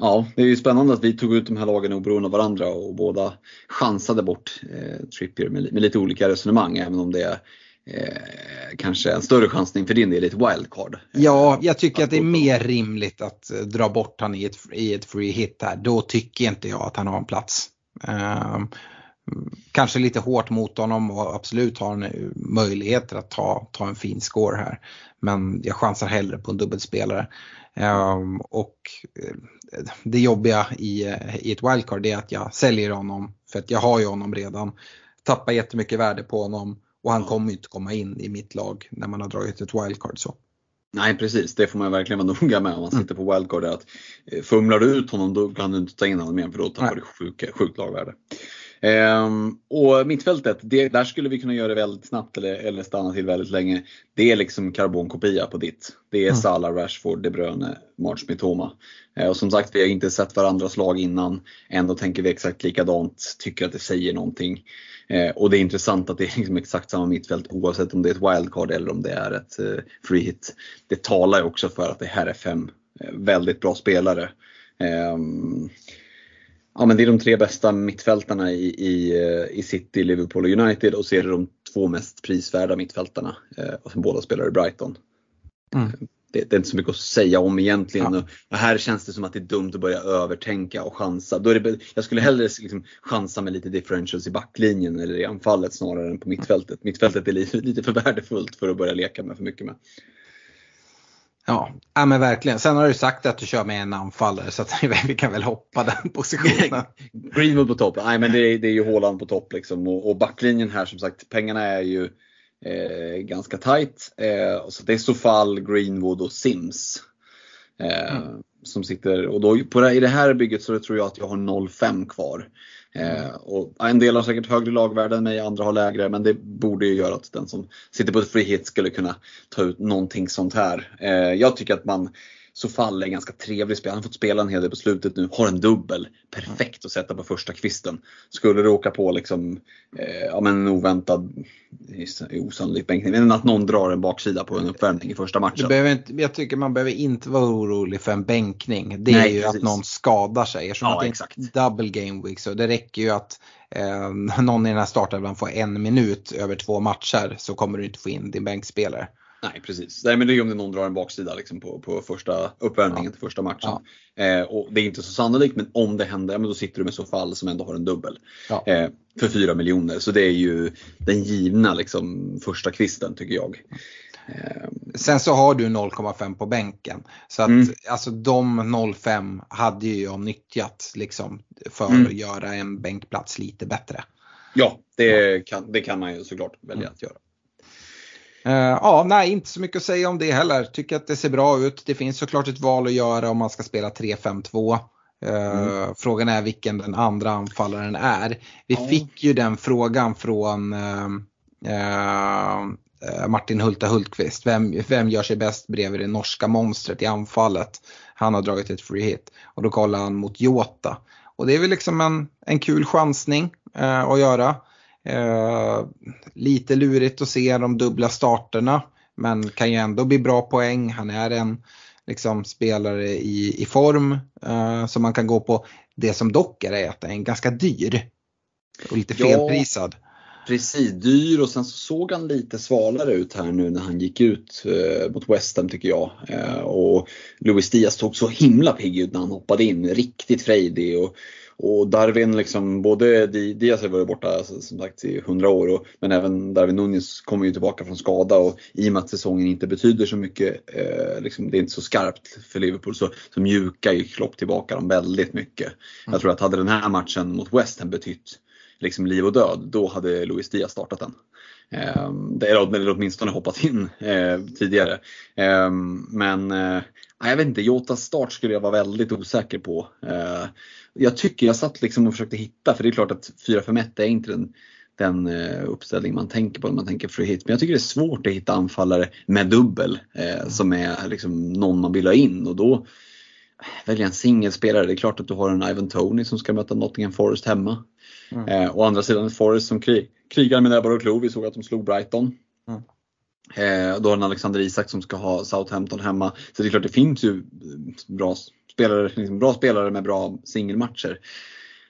ja, det är ju spännande att vi tog ut de här lagen oberoende av varandra och båda chansade bort eh, Trippier med, med lite olika resonemang även om det är eh, kanske en större chansning för din del i ett wildcard.
Ja, jag tycker
att
att det är mer rimligt att eh, dra bort han i ett, i ett free hit här. Då tycker inte jag att han har en plats. Ehm, kanske lite hårt mot honom och absolut har han eh, möjligheter att ta, ta en fin score här. Men jag chansar hellre på en dubbelspelare. Ehm, och eh, det jobbiga i, eh, i ett wildcard är att jag säljer honom för att jag har ju honom redan. Tappar jättemycket värde på honom och han kommer ju inte komma in i mitt lag när man har dragit ett wildcard så.
Nej precis, det får man verkligen vara <laughs> noga med om man sitter på wildcard. Att, eh, fumlar du ut honom då kan du inte ta in honom igen för då tappar
Nej.
du sjuka, sjukt lagvärde. Ehm, och mittfältet, det, där skulle vi kunna göra det väldigt snabbt eller, eller stanna till väldigt länge. Det är liksom karbonkopia på ditt. Det är
Mm.
Salah, Rashford, De Bruyne, March Mitoma. Eh, och som sagt, vi har inte sett varandras lag innan. Ändå tänker vi exakt likadant, tycker att det säger någonting. Eh, och det är intressant att det är liksom exakt samma mittfält oavsett om det är ett wildcard eller om det är ett eh, free hit. Det talar ju också för att det här är fem eh, väldigt bra spelare. Ja, men det är de tre bästa mittfältarna i, i, eh, i City, Liverpool och United och så är det de två mest prisvärda mittfältarna eh, och som båda spelar i Brighton.
Mm.
Det, det är inte så mycket att säga om egentligen. Och här känns det som att det är dumt att börja övertänka och chansa. Då är det, jag skulle hellre liksom chansa med lite differentials i backlinjen eller i anfallet snarare än på mittfältet. Mittfältet är lite, lite för värdefullt för att börja leka med för mycket med.
Ja, ja men verkligen. Sen har du sagt att du kör med en anfallare så <laughs> vi kan väl hoppa den positionen. <laughs>
Greenwood på topp, nej men det är, det är ju Haaland på topp liksom. Och, och backlinjen här som sagt, pengarna är ju eh, ganska tight. Eh, så det är Sofall, Greenwood och Sims. Eh,
Mm
som sitter, och då, på det, i det här bygget så tror jag att jag har 0,5 kvar. Eh, och en del har säkert högre lagvärde än mig, andra har lägre, men det borde ju göra att den som sitter på ett frihet skulle kunna ta ut någonting sånt här. Eh, jag tycker att man Sofall är en ganska trevlig spelare. Han har fått spela en hel del på slutet nu. Har en dubbel. Perfekt att sätta på första kvisten. Skulle du åka på liksom, eh, ja, men en oväntad, osannolik bänkning. Men att någon drar en baksida på en uppvärmning i första matchen.
Behöver inte, jag tycker man behöver inte vara orolig för en bänkning. Det Nej, är ju precis. att någon skadar sig. Eftersom ja, att det är exakt. double game week så det räcker ju att eh, <laughs> någon i den här startelvan får en minut över två matcher så kommer du inte få in din bänkspelare.
Nej precis. Nej, men det är om någon drar en baksida liksom på, på första uppvärmningen ja. till första matchen. Ja. Eh, och det är inte så sannolikt men om det händer, men då sitter du med så fall som ändå har en dubbel. Ja. Eh, för 4 miljoner. Så det är ju den givna liksom, första kvisten tycker jag.
Eh. Sen så har du 0,5 på bänken. Så att mm. alltså de 0,5 hade ju jag nyttjat liksom, för mm. att göra en bänkplats lite bättre.
Ja, det, Kan, det kan man ju såklart välja mm. att göra.
Uh, ja, nej, inte så mycket att säga om det heller. Tycker att det ser bra ut. Det finns såklart ett val att göra om man ska spela 3-5-2. Uh, eh, mm. Frågan är vilken den andra anfallaren är. Vi ja. fick ju den frågan från uh, Martin Hulta Hultqvist. Vem, vem gör sig bäst bredvid det norska monstret i anfallet? Han har dragit ett free hit och då kollar han mot Jota. Och det är väl liksom en, en kul chansning att göra. Eh, lite lurigt att se de dubbla starterna men kan ju ändå bli bra poäng. Han är en liksom, spelare i, i form eh, som man kan gå på. Det som dock är att den är ganska dyr och lite felprisad. Ja,
precis, dyr och sen så såg han lite svalare ut här nu när han gick ut eh, mot West Ham tycker jag. Eh, och Luis Diaz såg så himla pigg ut när han hoppade in, riktigt frejdig. Och och Darwin, liksom, både Diaz har varit borta alltså, som sagt i 100 år, och, men även Darwin Nunez kommer ju tillbaka från skada och i och med att säsongen inte betyder så mycket, eh, liksom, det är inte så skarpt för Liverpool, så, så mjukar ju Klopp tillbaka dem väldigt mycket. Mm. Jag tror att hade den här matchen mot West Ham betytt liksom liv och död, då hade Luis Diaz startat den. Eh, eller åtminstone hoppat in eh, tidigare. Eh, men jag vet inte, Jotas start skulle jag vara väldigt osäker på. Eh, jag tycker jag satt liksom och försökte hitta, för det är klart att 4-5-1 är inte den, den uh, uppställning man tänker på när man tänker free hit. Men jag tycker det är svårt att hitta anfallare med dubbel uh, som är liksom någon man vill ha in och då välja en singelspelare. Det är klart att du har en Ivan Tony som ska möta Nottingham Forest hemma. Mm. Eh, å andra sidan Forest som krig, krigar med näbbar och klor. Vi såg att de slog Brighton. Mm. Eh, då har en Alexander Isak som ska ha Southampton hemma. Så det är klart det finns ju bra spelare, liksom bra spelare med bra singelmatcher.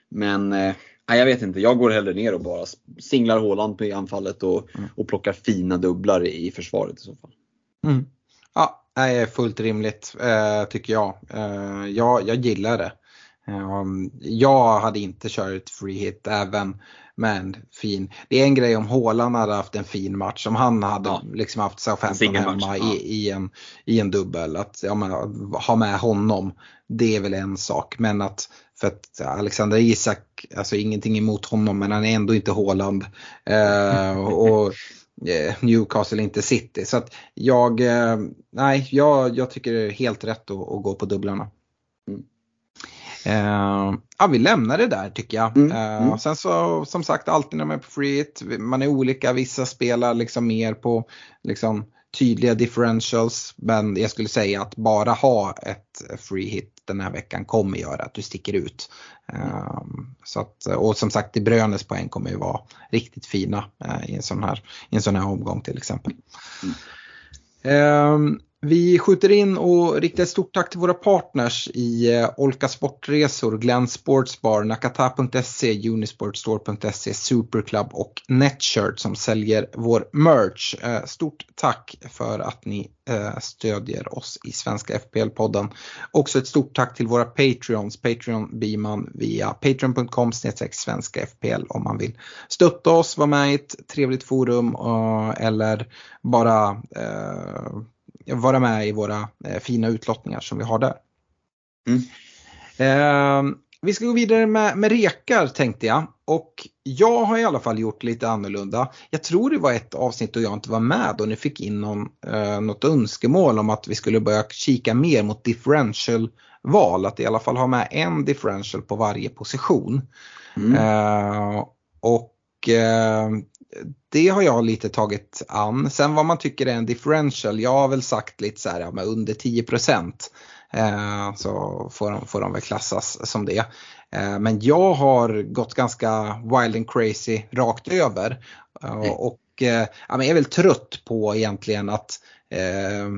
Men eh, jag vet inte, jag går hellre ner och bara singlar Håland i anfallet och, mm. och plockar fina dubblar i försvaret i så fall.
Mm. Ja, det är fullt rimligt eh, tycker jag. Eh, jag. Jag gillar det. Eh, jag hade inte kört free hit även men fin. Det är en grej om Håland hade haft en fin match, om han hade ja. liksom haft Southampton hemma ja. i, i, en, i en dubbel. Att ja, men, ha med honom, det är väl en sak. Men att för att Alexander Isak, alltså ingenting emot honom men han är ändå inte Håland. Eh, <laughs> och eh, Newcastle inte City. Så att jag, eh, nej, jag, jag tycker det är helt rätt att, att gå på dubblarna. Uh, ja, vi lämnar det där tycker jag. Mm, uh, mm. Sen så som sagt alltid när man är på free hit, man är olika, vissa spelar liksom mer på liksom, tydliga differentials. Men jag skulle säga att bara ha ett free hit den här veckan kommer göra att du sticker ut. Uh, så att, och som sagt, De Brönes poäng kommer ju vara riktigt fina i, en sån här, i en sån här omgång till exempel. Mm. Ehm, vi skjuter in och riktar ett stort tack till våra partners i eh, Olka Sportresor, Glenn Sportsbar, Nakata.se, Unisportstore.se, Superclub och Netshirt som säljer vår merch. Eh, stort tack för att ni eh, stödjer oss i Svenska FPL-podden. Också ett stort tack till våra Patreons. Patreon blir man via patreon.com svenska FPL om man vill stötta oss, vara med i ett trevligt forum eller bara vara med i våra eh, fina utlottningar som vi har där. Mm. Eh, vi ska gå vidare med, med rekar tänkte jag. Och jag har i alla fall gjort lite annorlunda. Jag tror det var ett avsnitt då jag inte var med och ni fick in någon, eh, något önskemål om att vi skulle börja kika mer mot differential-val. Att i alla fall ha med en differential på varje position. Mm. Eh, och eh, det har jag lite tagit an. Sen vad man tycker är en differential, jag har väl sagt lite så här, ja, under 10 eh, så får de, får de väl klassas som det. Eh, men jag har gått ganska wild and crazy rakt över. Eh, mm. Och eh, jag är väl trött på egentligen att eh,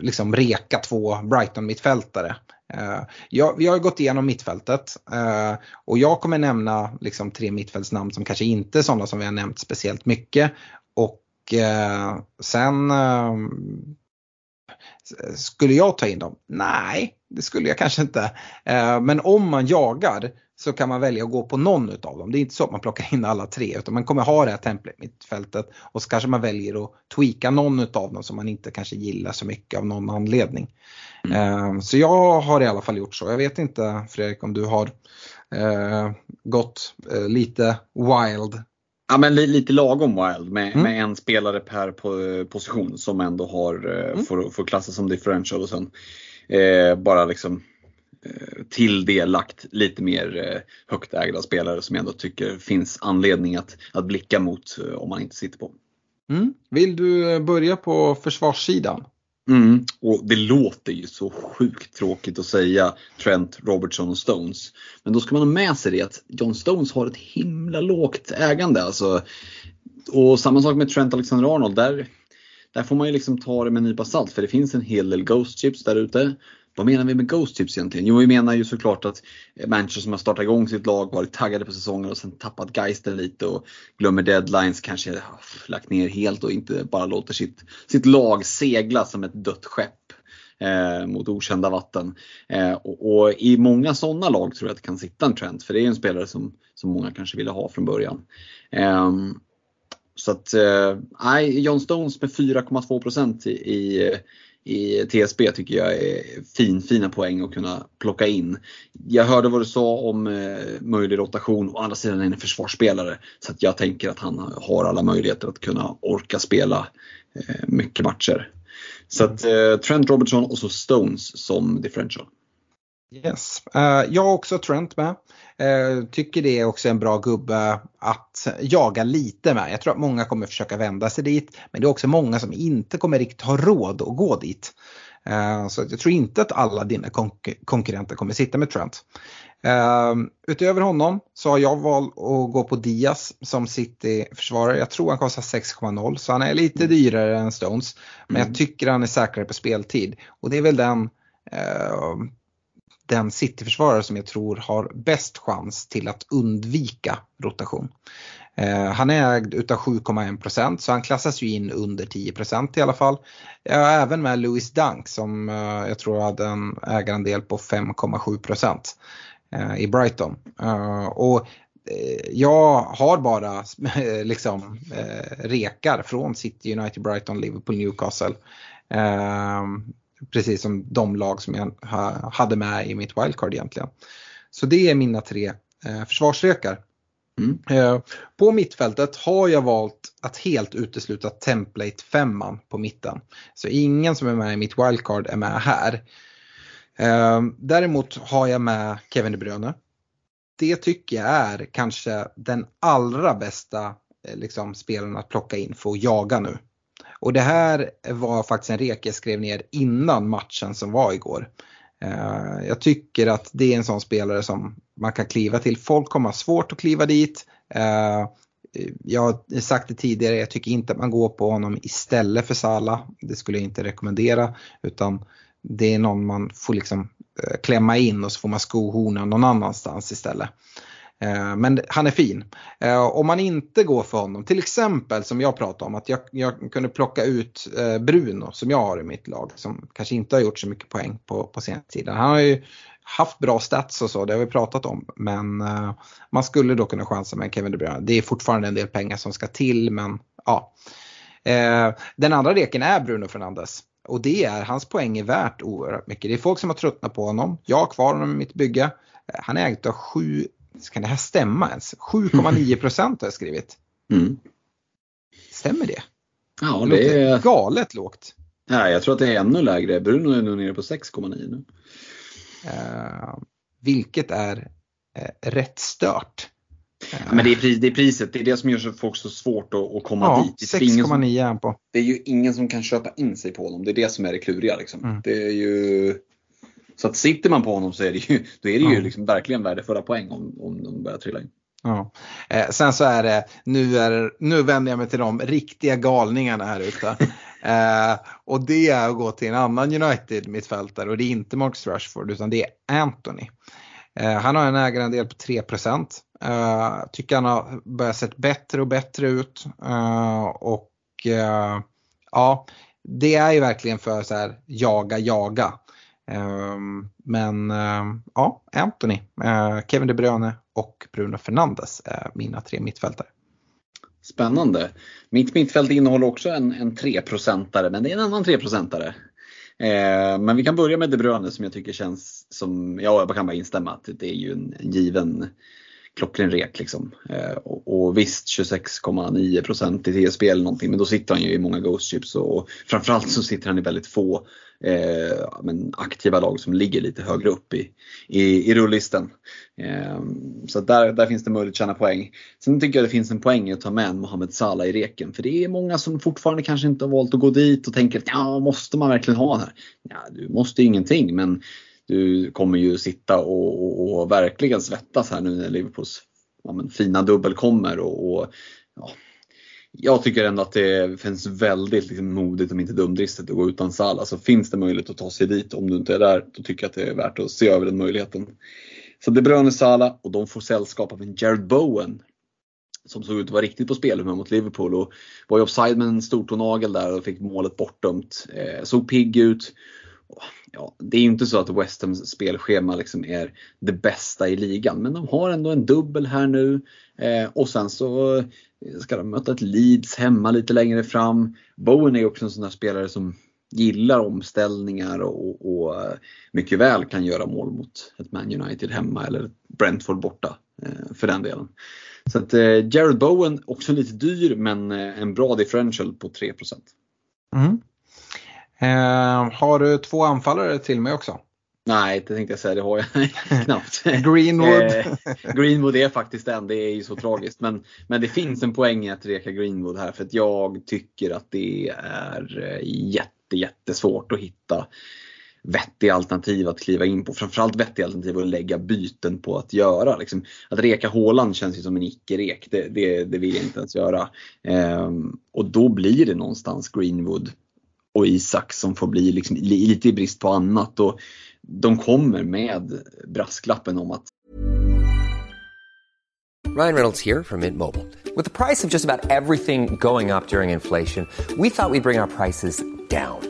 liksom reka två Brighton-mittfältare. Eh, jag, vi har gått igenom mittfältet eh, och jag kommer nämna liksom tre mittfältsnamn som kanske inte är sådana som vi har nämnt speciellt mycket. Och eh, sen skulle jag ta in dem? Nej, det skulle jag kanske inte. Men om man jagar så kan man välja att gå på någon av dem. Det är inte så att man plockar in alla tre utan man kommer ha det här templet mittfältet och så kanske man väljer att tweaka någon av dem som man inte kanske gillar så mycket av någon anledning. Mm. Så jag har i alla fall gjort så. Jag vet inte Fredrik om du har eh, gått eh, lite wild
Ja men lite lagom wild med, mm. med en spelare per position som ändå har, eh, mm. får, får klassas som differential och sen eh, bara liksom till det lagt lite mer eh, högt ägda spelare som jag ändå tycker finns anledning att, att blicka mot eh, om man inte sitter på.
Mm. Vill du börja på försvarssidan?
Mm. Och det låter ju så sjukt tråkigt att säga Trent, Robertson och Stones. Men då ska man ha med sig det att John Stones har ett himla lågt ägande. Alltså, och samma sak med Trent Alexander-Arnold. Där, där får man ju liksom ta det med en nypa salt för det finns en hel del Ghost Chips där ute. Vad menar vi med Ghost Tips egentligen? Jo, vi menar ju såklart att Manchester som har startat igång sitt lag, varit taggade på säsongen och sen tappat geisten lite och glömmer deadlines, kanske lagt ner helt och inte bara låter sitt, sitt lag segla som ett dött skepp. Eh, mot okända vatten. Eh, och, och, i många sådana lag tror jag att det kan sitta en trend för det är en spelare som, som många kanske ville ha från början. Eh, så att, eh, nej, eh, John Stones med 4,2 i, i i TSB tycker jag är fin, fina poäng att kunna plocka in. Jag hörde vad du sa om eh, möjlig rotation, å andra sidan är han en försvarsspelare. Så att jag tänker att han har alla möjligheter att kunna orka spela eh, mycket matcher. Så att eh, Trent Robertson och så Stones som differential.
Yes, uh, jag har också Trent med. Uh, tycker det är också en bra gubbe att jaga lite med. Jag tror att många kommer försöka vända sig dit. Men det är också många som inte kommer riktigt ha råd att gå dit. Uh, så jag tror inte att alla dina konk konkurrenter kommer sitta med Trent. utöver honom så har jag valt att gå på Diaz som City-försvarare. Jag tror han kostar 6,0 så han är lite mm. dyrare än Stones. Men mm. jag tycker han är säkrare på speltid. Och det är väl den den City-försvarare som jag tror har bäst chans till att undvika rotation. Eh, han är ägd utav 7,1% så han klassas ju in under 10% i alla fall. Jag även med Louis Dunk som eh, jag tror hade en ägarandel på 5,7% eh, i Brighton. Och jag har bara <laughs> liksom rekar från City, United, Brighton, Liverpool, Newcastle precis som de lag som jag hade med i mitt wildcard egentligen. Så det är mina tre eh, försvarsrekar. Mm. Eh, på mittfältet har jag valt att helt utesluta template femman på mitten. Så ingen som är med i mitt wildcard är med här. Eh, däremot har jag med Kevin De Bruyne. Det tycker jag är kanske den allra bästa eh, liksom, spelaren att plocka in för att jaga nu. Och det här var faktiskt en rek jag skrev ner innan matchen som var igår. Eh, jag tycker att det är en sån spelare som man kan kliva till. Folk kommer ha svårt att kliva dit. Eh, jag har sagt det tidigare, jag tycker inte att man går på honom istället för Sala. Det skulle jag inte rekommendera. Utan det är någon man får liksom eh, klämma in och så får man skohorna någon annanstans istället. Eh, men han är fin. Eh, om man inte går för honom, till exempel som jag pratade om att jag, jag kunde plocka ut eh, Bruno som jag har i mitt lag som kanske inte har gjort så mycket poäng på, på senare tiden. Han har ju haft bra stats och så, det har vi pratat om. Men man skulle då kunna chansa med Kevin De Bruyne. Det är fortfarande en del pengar som ska till men ja. Den andra reken är Bruno Fernandes. Och det är, hans poäng är värt oerhört mycket. Det är folk som har tröttnat på honom. Jag har kvar honom i mitt bygge. Han är ägd av sju kan det här stämma ens? 7,9 procent har jag skrivit. <laughs>
Mm.
Stämmer det?
Ja,
Det
det är,
galet lågt.
nej, jag tror att det är ännu lägre. Bruno är nog nere på 6,9 nu.
Eh, vilket är eh, rätt stört.
Ja, men det är, pris, det är priset, det är det som gör så folk så svårt att, att komma
ja,
dit. Det är, ingen som,
6,9 är han på.
det är ju ingen som kan köpa in sig på honom. Det är det som är det kluriga. Liksom.
Mm.
Det är ju, så att sitter man på honom så är det ju, då är det ju
Ja.
liksom verkligen värdefulla poäng om, om de börjar trilla in.
Ja. Eh, sen så är det, nu, är, nu vänder jag mig till de riktiga galningarna här ute. <laughs> eh, och det är att gå till en annan United-mittfältare och det är inte Marcus Rashford utan det är Anthony. Eh, han har en ägarandel på 3 eh, Tycker han har börjat sett bättre och bättre ut. Eh, och eh, ja, det är ju verkligen för så här jaga, jaga. Ehm, men ehm, ja, Anthony, eh, Kevin De Bruyne och Bruno Fernandes är mina tre mittfältare.
Spännande. Mitt mittfält innehåller också en, en 3-procentare, men det är en annan 3-procentare. Eh, men vi kan börja med De Bruyne som jag tycker känns som, ja jag kan bara instämma att det är ju en given klockren rek liksom. Eh, och, och visst 26,9% i TSB eller någonting men då sitter han ju i många Ghost Chips och, och framförallt så sitter han i väldigt få eh, men aktiva lag som ligger lite högre upp i, i, i rullisten. Eh, så där, där finns det möjlighet att tjäna poäng. Sen tycker jag det finns en poäng att ta med en Mohamed Salah i reken för det är många som fortfarande kanske inte har valt att gå dit och tänker ja måste man verkligen ha den här? Ja, du måste ju ingenting men du kommer ju sitta och, och, och verkligen svettas här nu när Liverpools ja, men, fina dubbel kommer. Och, och, ja, jag tycker ändå att det finns väldigt liksom, modigt om inte dumdristigt att gå utan Salah. Så finns det möjlighet att ta sig dit om du inte är där, då tycker jag att det är värt att se över den möjligheten. Så De Bruyne Salah och de får sällskap av en Jared Bowen som såg ut att vara riktigt på spelhumör mot Liverpool och var ju offside med en stortånagel där och fick målet bortdömt. Eh, såg pigg ut. Ja, det är ju inte så att West Hams spelschema liksom är det bästa i ligan men de har ändå en dubbel här nu. Eh, och sen så eh, ska de möta ett Leeds hemma lite längre fram. Bowen är också en sån där spelare som gillar omställningar och, och eh, mycket väl kan göra mål mot ett Man United hemma eller Brentford borta eh, för den delen. Så att eh, Jared Bowen också lite dyr men eh, en bra differential på 3
Mm. Eh, har du två anfallare till mig också?
Nej, det tänkte jag säga, det har jag <laughs> knappt.
Greenwood.
Eh, Greenwood är faktiskt den, det är ju så tragiskt. Men, men det finns en poäng i att reka Greenwood här för att jag tycker att det är eh, jätte, jättesvårt att hitta vettiga alternativ att kliva in på. Framförallt vettiga alternativ att lägga byten på att göra. Liksom, att reka Håland känns ju som en icke-rek. Det, det, det vill jag inte ens göra. Ehm, och då blir det någonstans Greenwood och Isak som får bli liksom lite i brist på annat. Och de kommer med brasklappen om att
Ryan Reynolds här från Mint Mobile. priset på nästan allt som går upp under inflationen trodde vi att vi skulle bring våra priser down.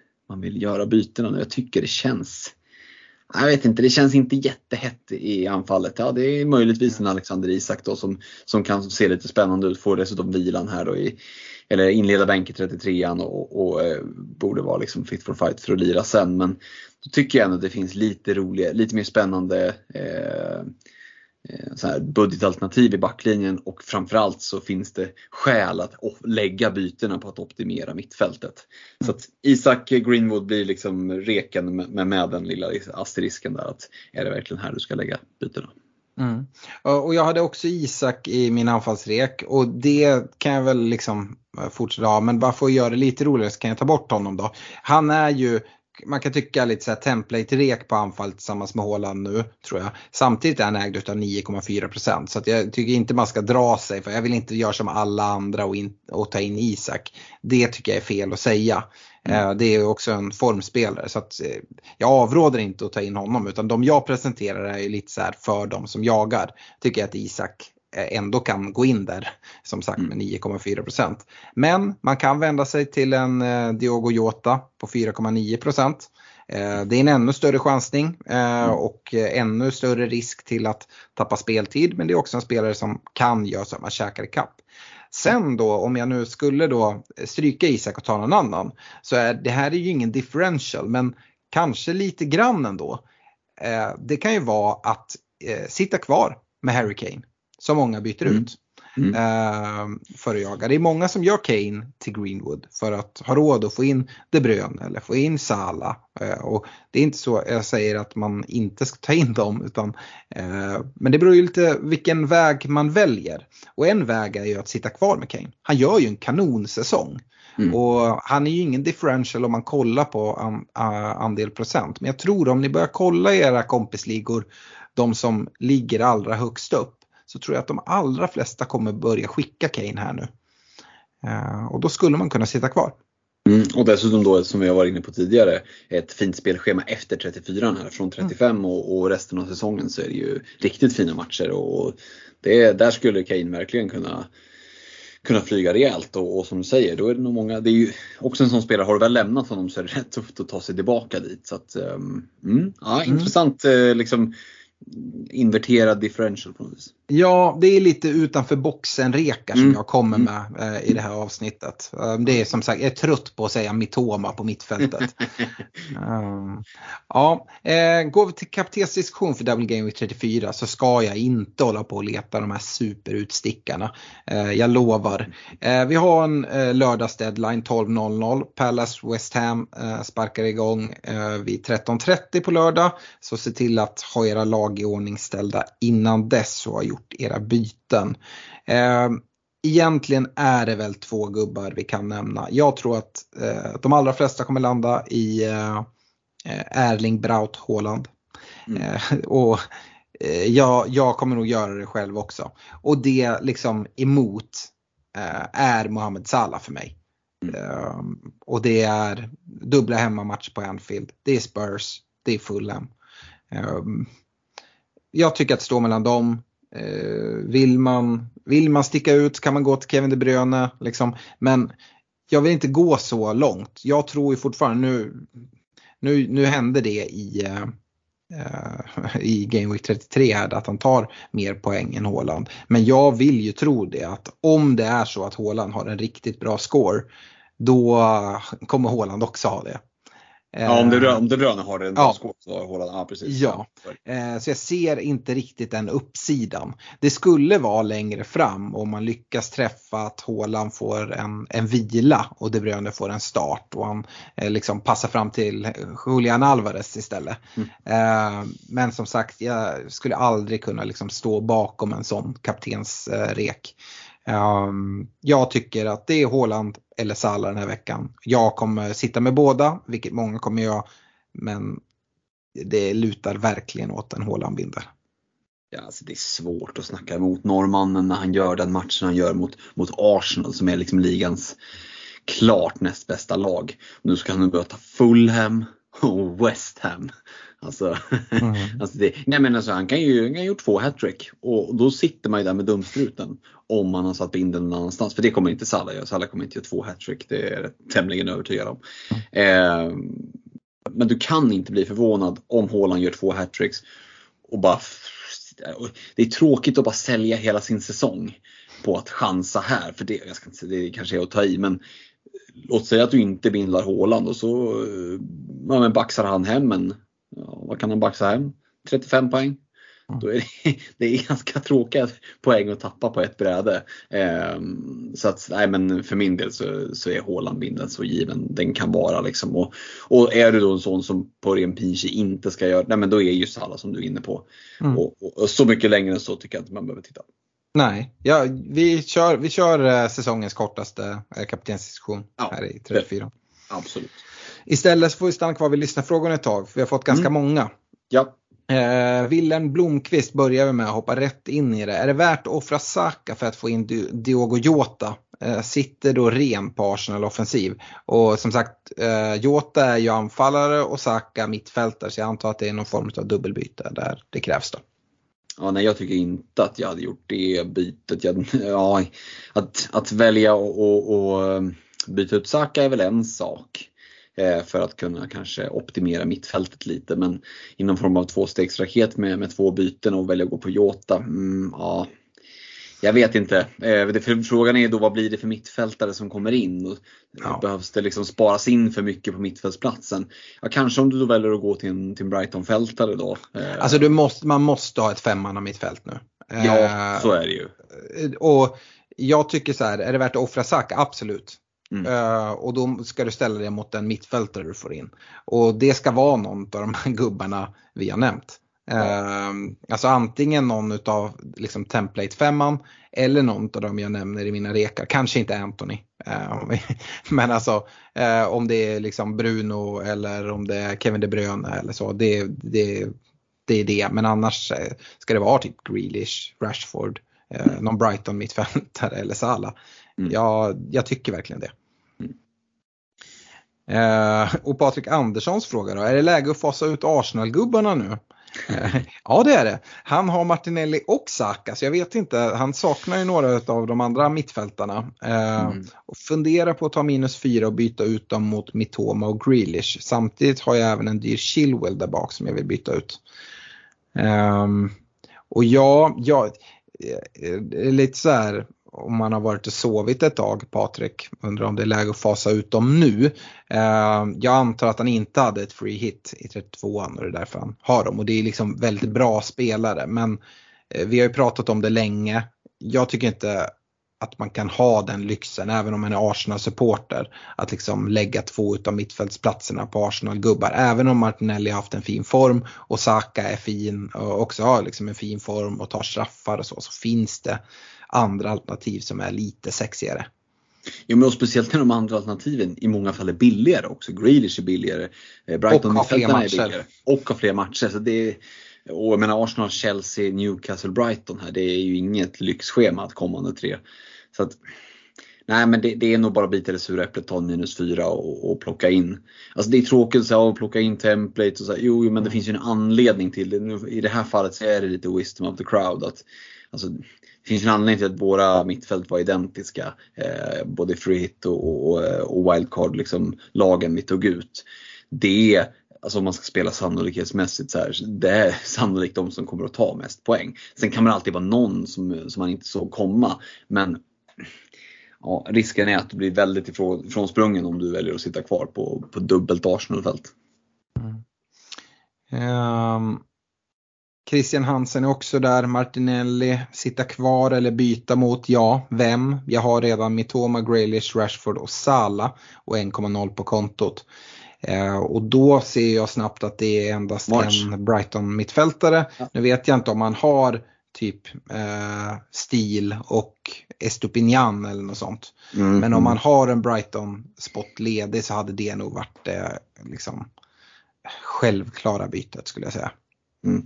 man vill göra bytena nu? Jag tycker det känns jag vet inte, det känns inte jättehett i anfallet. Ja, det är möjligtvis en Alexander Isak då som, som kan se lite spännande ut. Får dessutom vilan här då i, eller inleda bänk i 33an och, och eh, borde vara liksom fit for fight för att lira sen. Men då tycker jag ändå att det finns lite roligare, lite mer spännande eh, Eh, så här budgetalternativ i backlinjen och framförallt så finns det skäl att lägga bytena på att optimera mittfältet. Så att Isak Greenwood blir liksom reken med, med den lilla asterisken där att är det verkligen här du ska lägga bytena?
Mm. Och jag hade också Isak i min anfallsrek och det kan jag väl liksom eh, fortsätta ha men bara för att göra det lite roligare så kan jag ta bort honom då. Han är ju man kan tycka lite så här template-rek på anfall tillsammans med Håland nu tror jag. Samtidigt är han ägd utav 9,4% så jag tycker inte man ska dra sig för jag vill inte göra som alla andra och, in, och ta in Isak. Det tycker jag är fel att säga. Mm. Det är också en formspelare så att eh, jag avråder inte att ta in honom utan de jag presenterar är lite så här för de som jagar. Tycker jag att Isak Eh, ändå kan gå in där som sagt med 9,4% Men man kan vända sig till en eh, Diogo Jota på 4,9 eh, det är en ännu större chansning och ännu större risk till att tappa speltid. Men det är också en spelare som kan göra så att man käkar ikapp. Sen då om jag nu skulle då stryka Isak och ta någon annan så är det här är ju ingen differential men kanske lite grann ändå. Det kan ju vara att sitta kvar med Harry Kane som många byter mm. ut. Mm. Uh, för att jaga. Det är många som gör Kane till Greenwood för att ha råd att få in De Bruyne eller få in Salah. Uh, och det är inte så jag säger att man inte ska ta in dem utan uh, men det beror ju lite vilken väg man väljer. Och en väg är ju att sitta kvar med Kane. Han gör ju en kanonsäsong. Mm. Och han är ju ingen differential om man kollar på an, andel procent. Men jag tror om ni börjar kolla i era kompisligor, de som ligger allra högst upp så tror jag att de allra flesta kommer börja skicka Kane här nu. Uh, och då skulle man kunna sitta kvar.
Mm, och dessutom då som vi har varit inne på tidigare ett fint spelschema efter 34 här. Från 35 mm. och, och, resten av säsongen så är det ju riktigt fina matcher och det, där skulle Kane verkligen kunna kunna flyga rejält och, och, som du säger, då är det nog många, det är ju också en sån spelare, har du väl lämnat honom så är det <laughs> rätt tufft att ta sig tillbaka dit. Så att, um, mm, ja, mm. intressant eh, liksom inverterad differential på något vis.
Ja, det är lite utanför boxen-rekar som mm. jag kommer mm. med eh, i det här avsnittet. Um, det är som sagt, jag är trött på att säga mitoma på mittfältet. um, <laughs> ja, eh, går vi till kaptensdiskussion för Double Game Week 34 så ska jag inte hålla på och leta de här superutstickarna. Eh, jag lovar. Eh, vi har en eh, lördags deadline 12.00. Palace West Ham eh, sparkar igång vid 13.30 på lördag. Så se till att ha era lag i ordning ställda innan dess och ha gjort gjort era byten. Eh, egentligen är det väl två gubbar vi kan nämna. Jag tror att eh, de allra flesta kommer landa i eh, Erling Braut Haaland. Mm. Eh, och eh, jag, jag kommer nog göra det själv också. Och det liksom emot är Mohamed Salah för mig. Mm. och det är dubbla hemmamatch på Anfield. Det är Spurs, det är Fulham. jag tycker att står mellan dem. Eh, vill, man, vill man sticka ut kan man gå till Kevin De Bruyne. Liksom. Men jag vill inte gå så långt. Jag tror ju fortfarande, nu, nu, nu hände det i, eh, <laughs> i Game Week 33 här, att han tar mer poäng än Håland. Men jag vill ju tro det att om det är så att Håland har en riktigt bra score då kommer Håland också ha det.
Ja, om det, om det Röne har en ja. skåp så har ja precis.
Ja, eh, så jag ser inte riktigt den uppsidan. Det skulle vara längre fram om man lyckas träffa att Håland får en, en vila och De Bruyne får en start och han eh, liksom passar fram till Julian Alvarez istället. Mm. Eh, men som sagt, jag skulle aldrig kunna liksom stå bakom en sån kaptensrek. Um, jag tycker att det är Håland eller Salah den här veckan. Jag kommer sitta med båda, vilket många kommer göra. Men det lutar verkligen åt en Håland-vinter.
Ja, alltså det är svårt att snacka emot norrmannen när han gör den matchen han gör mot, mot Arsenal som är liksom ligans klart näst bästa lag. Nu ska han möta Fulham och West Ham. Alltså, mm. <laughs> alltså det, nej men alltså han kan ju kan gjort två hattrick och då sitter man ju där med dumstruten om man har satt in den någon annanstans. För det kommer inte Salah göra. Salah kommer inte göra två hattrick. Det är jag tämligen övertygad om. Mm. Eh, men du kan inte bli förvånad om Haaland gör två hattricks och bara det är tråkigt att bara sälja hela sin säsong på att chansa här. För det, jag ska inte säga, det kanske är att ta i men låt säga att du inte bindlar Håland och så ja, men baxar han hem en, ja, vad kan han baxa hem? 35 poäng? Då är det, <laughs> det är ganska tråkiga poäng att tappa på ett bräde. Ehm, så att, nej men för min del så, så är Haaland-bindeln så given den kan vara. Liksom. Och, och är du då en sån som på ren pinche inte ska göra, nej men då är ju Salah som du är inne på.
Mm.
Och, och, och så mycket längre än så tycker jag inte man behöver titta.
Nej, ja, vi kör, vi kör eh, säsongens kortaste eh, kaptensdiskussion
Ja,
här i 34.
Absolut.
Istället får vi stanna kvar vid lyssnarfrågorna ett tag, för vi har fått ganska
Mm.
många.
Ja.
Eh, Willem Blomqvist börjar vi med att hoppa rätt in i det. Är det värt att offra Saka för att få in Di- Diogo Jota? Eh, sitter då ren på Arsenal offensiv. Och som sagt, eh, Jota är ju anfallare och Saka mittfältare så jag antar att det är någon form av dubbelbyte där det krävs då.
Ja, nej, jag tycker inte att jag hade gjort det bytet. Jag, ja, att, att välja och, och, och byta ut Saka är väl en sak. Eh, För att kunna kanske optimera mittfältet lite. Men inom form av tvåstegsraket med, med två byten och välja att gå på Jota. Mm, ja, jag vet inte. Eh, Frågan är då vad blir det för mittfältare som kommer in?
Ja.
Behövs det liksom sparas in för mycket på mittfältsplatsen? Ja, kanske om du då väljer att gå till en, till en Brighton-fältare då. Eh,
Alltså du måste, man måste ha ett femmanna mittfält nu.
ja, så är det ju.
Och jag tycker så här, är det värt att offra Saka? Absolut.
Mm.
Eh, och då ska du ställa det mot en mittfältare du får in. Och det ska vara någon av de här gubbarna vi har nämnt. Eh, alltså antingen någon av liksom template femman eller någon av dem jag nämner i mina rekar. Kanske inte Anthony. Eh, <laughs> men alltså eh, om det är liksom Bruno eller om det är Kevin De Bruyne eller så. Det, det, det är det. Men annars ska det vara typ Grealish, Rashford, eh, någon Brighton mittfältare eller Salah.
Mm.
Jag, jag tycker verkligen det. Eh, och Patrik Anderssons fråga då, är det läge att fasa ut Arsenal-gubbarna nu? Eh, ja det är det. Han har Martinelli och Saka så jag vet inte, han saknar ju några av de andra mittfältarna. Eh,
Mm.
och fundera på att ta minus fyra och byta ut dem mot Mitoma och Grealish. Samtidigt har jag även en dyr Chilwell där bak som jag vill byta ut. Ehm, och ja, ja, eh, är lite så här om man har varit och sovit ett tag, Patrik, undrar om det är läge att fasa ut dem nu. Eh, jag antar att han inte hade ett free hit i 32an och det är därför han har dem och det är liksom väldigt bra spelare men eh, vi har ju pratat om det länge. Jag tycker inte att man kan ha den lyxen, även om man är Arsenal-supporter, att liksom lägga två utav mittfältsplatserna på Arsenal-gubbar. Även om Martinelli har haft en fin form och Saka är fin och också har liksom en fin form och tar straffar och så, så finns det andra alternativ som är lite sexigare.
Ja, men och speciellt när de andra alternativen i många fall är billigare också. Grealish är billigare, eh, Brighton
Och har fler
är
matcher.
billigare. Och har fler matcher. Så det är, och jag menar Arsenal, Chelsea, Newcastle, Brighton här. Det är ju inget lyxschema att kommande tre. Så att, nej men det, det är nog bara att bita det sura äpplet, ta minus fyra och, och plocka in. Alltså det är tråkigt så här, att plocka in templates och så här, jo, jo men det finns ju en anledning till det. Nu, I det här fallet så är det lite wisdom of the crowd. Att, alltså, det finns en anledning till att våra mittfält var identiska. Eh, både free hit och, och, eh, och wildcard, liksom, lagen vi tog ut. Det är, alltså om man ska spela sannolikhetsmässigt så här, det är sannolikt de som kommer att ta mest poäng. Sen kan man alltid vara någon som, som man inte såg komma. Men ja, risken är att du blir väldigt ifrån, ifrånsprungen om du väljer att sitta kvar på, på dubbelt Arsenalfält.
Mm. Um, Christian Hansen är också där, Martinelli, sitta kvar eller byta mot, ja, vem? Jag har redan Mitoma, Grealish, Rashford och Sala och 1,0 på kontot. Eh, och då ser jag snabbt att det är endast
March.
en Brighton mittfältare.
Ja.
Nu vet jag inte om man har typ eh, Stil och Estupinian eller något sånt.
Mm.
Men om man har en Brighton spot ledig så hade det nog varit det liksom, självklara bytet skulle jag säga.
Mm.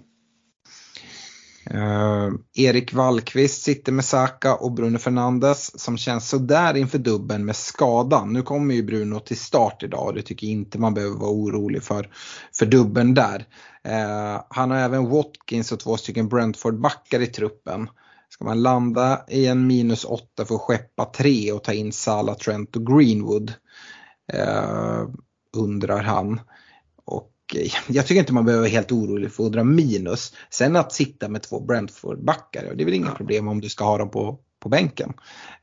Eh, Erik Wallqvist sitter med Saka och Bruno Fernandes som känns sådär inför dubben med skadan. Nu kommer ju Bruno till start idag och det tycker jag inte man behöver vara orolig för, för dubben där. Eh, han har även Watkins och två stycken Brentford-backar i truppen. Ska man landa i en minus 8 för att skeppa tre och ta in Salah, Trent och Greenwood? Eh, undrar han. Eh, jag tycker inte man behöver vara helt orolig för att dra minus. Sen att sitta med två Brentford-backar, det är väl inga problem om du ska ha dem på, på bänken.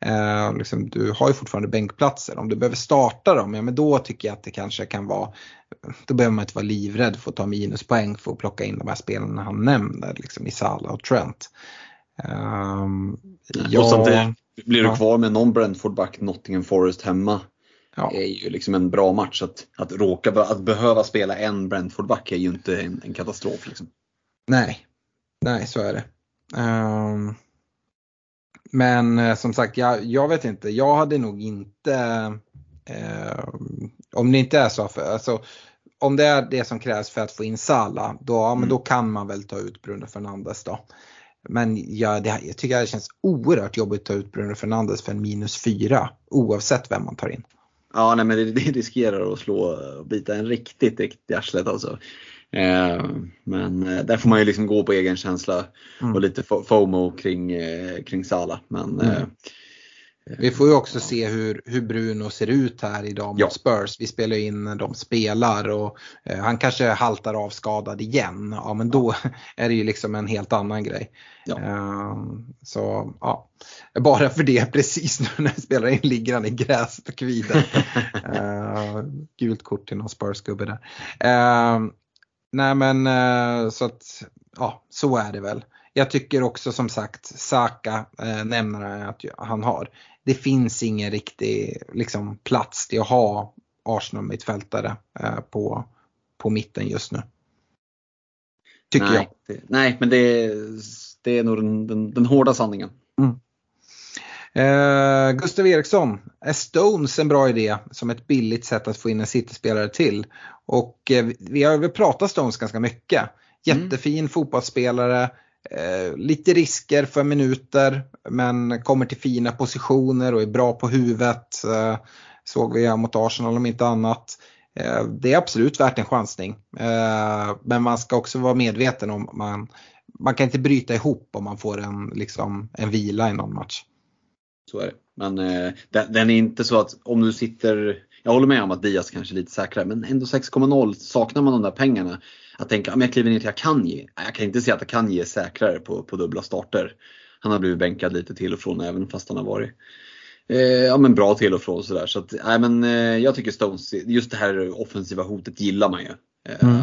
Eh, liksom, du har ju fortfarande bänkplatser. Om du behöver starta dem, ja men då tycker jag att det kanske kan vara då behöver man inte vara livrädd för att ta minuspoäng för att plocka in de här spelarna han nämner, liksom i Salah och Trent. Um,
ja, och samtidigt blir du kvar med någon Brentford-back, Nottingham Forest hemma.
Ja.
är ju liksom en bra match. Att, att, råka, att behöva spela en Brentford-back är ju inte en, en katastrof. Liksom.
Nej, nej så är det. Um, men eh, som sagt, jag, jag vet inte. Jag hade nog inte, eh, om det inte är så, för, alltså, om det är det som krävs för att få in Sala, då, ja, men då mm. kan man väl ta ut Bruno Fernandes då. Men ja, det, jag tycker det känns oerhört jobbigt att ta ut Bruno Fernandes för en minus fyra oavsett vem man tar in.
Ja, nej, men det, det <laughs> riskerar att slå och bita en riktigt, riktigt i arslet alltså. Eh, men eh, där får man ju liksom gå på egen känsla mm. och lite FOMO kring, eh, kring Sala. Men, mm.
Vi får ju också se hur, hur Bruno ser ut här idag mot ja. Spurs. Vi spelar in när de spelar och eh, han kanske haltar av skadad igen. Ja men då <laughs> är det ju liksom en helt annan grej. Ja. Uh, så ja, bara för det <laughs> precis nu när jag spelar in ligger han i gräset och kvider. uh, <laughs> gult kort till någon Spurs-gubbe där. Uh, nej men så att ja, så är det väl. Jag tycker också som sagt Saka eh, nämner att han har det finns ingen riktig liksom, plats till att ha Arsenal-mittfältare eh, på, på mitten just nu. Tycker
nej,
jag.
Nej, men det, det är nog den, den, den hårda sanningen. Mm.
Eh, Gustav Eriksson, är Stones en bra idé som ett billigt sätt att få in en City-spelare till? Och eh, vi har väl pratat Stones ganska mycket. Mm. Jättefin mm. fotbollsspelare, Eh, lite risker för minuter men kommer till fina positioner och är bra på huvudet. Eh, såg vi mot Arsenal om inte annat. Eh, det är absolut värt en chansning. Eh, men man ska också vara medveten om man, man kan inte bryta ihop om man får en, liksom, en vila i någon match.
Så är det. Men eh, den, den, är inte så att om du sitter, jag håller med om att Diaz kanske är lite säkrare, men ändå 6,0 saknar man de där pengarna att tänka, om jag kliver ner till Akanji. Jag kan inte säga att Akanji är säkrare på, på dubbla starter. Han har blivit bänkad lite till och från även fast han har varit eh, ja, men bra till och från. Sådär. Så att, nej, men, eh, jag tycker Stones, just det här offensiva hotet gillar man ju. Eh, mm.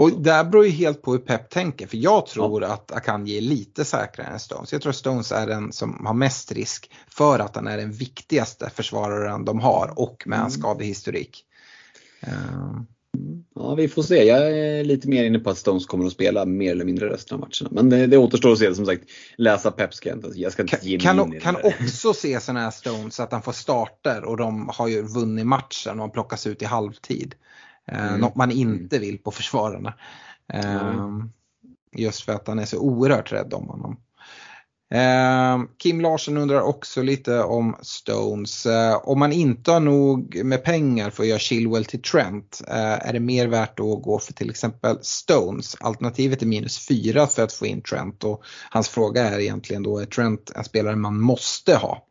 Och det beror ju helt på hur Pep tänker för jag tror ja. att Akanji är lite säkrare än Stones. Jag tror Stones är den som har mest risk för att han är den viktigaste försvararen de har och med mm. en skadehistorik.
Um. Ja, vi får se. Jag är lite mer inne på att Stones kommer att spela mer eller mindre resten av matcherna. Men det, det återstår att se. Som sagt, läsa Pep ska jag inte, jag ska inte ge
mig kan, in i Kan det <laughs> också se sådana här Stones att han får starter och de har ju vunnit matchen och plockas ut i halvtid. Eh, mm. Något man inte vill på försvararna. Mm. Just för att han är så oerhört rädd om honom. Eh, Kim Larsson undrar också lite om Stones. Eh, om man inte har nog med pengar för att göra Chilwell till Trent, eh, är det mer värt att gå för till exempel Stones? Alternativet är minus 4 för att få in Trent och hans fråga är egentligen då, är Trent en spelare man måste ha?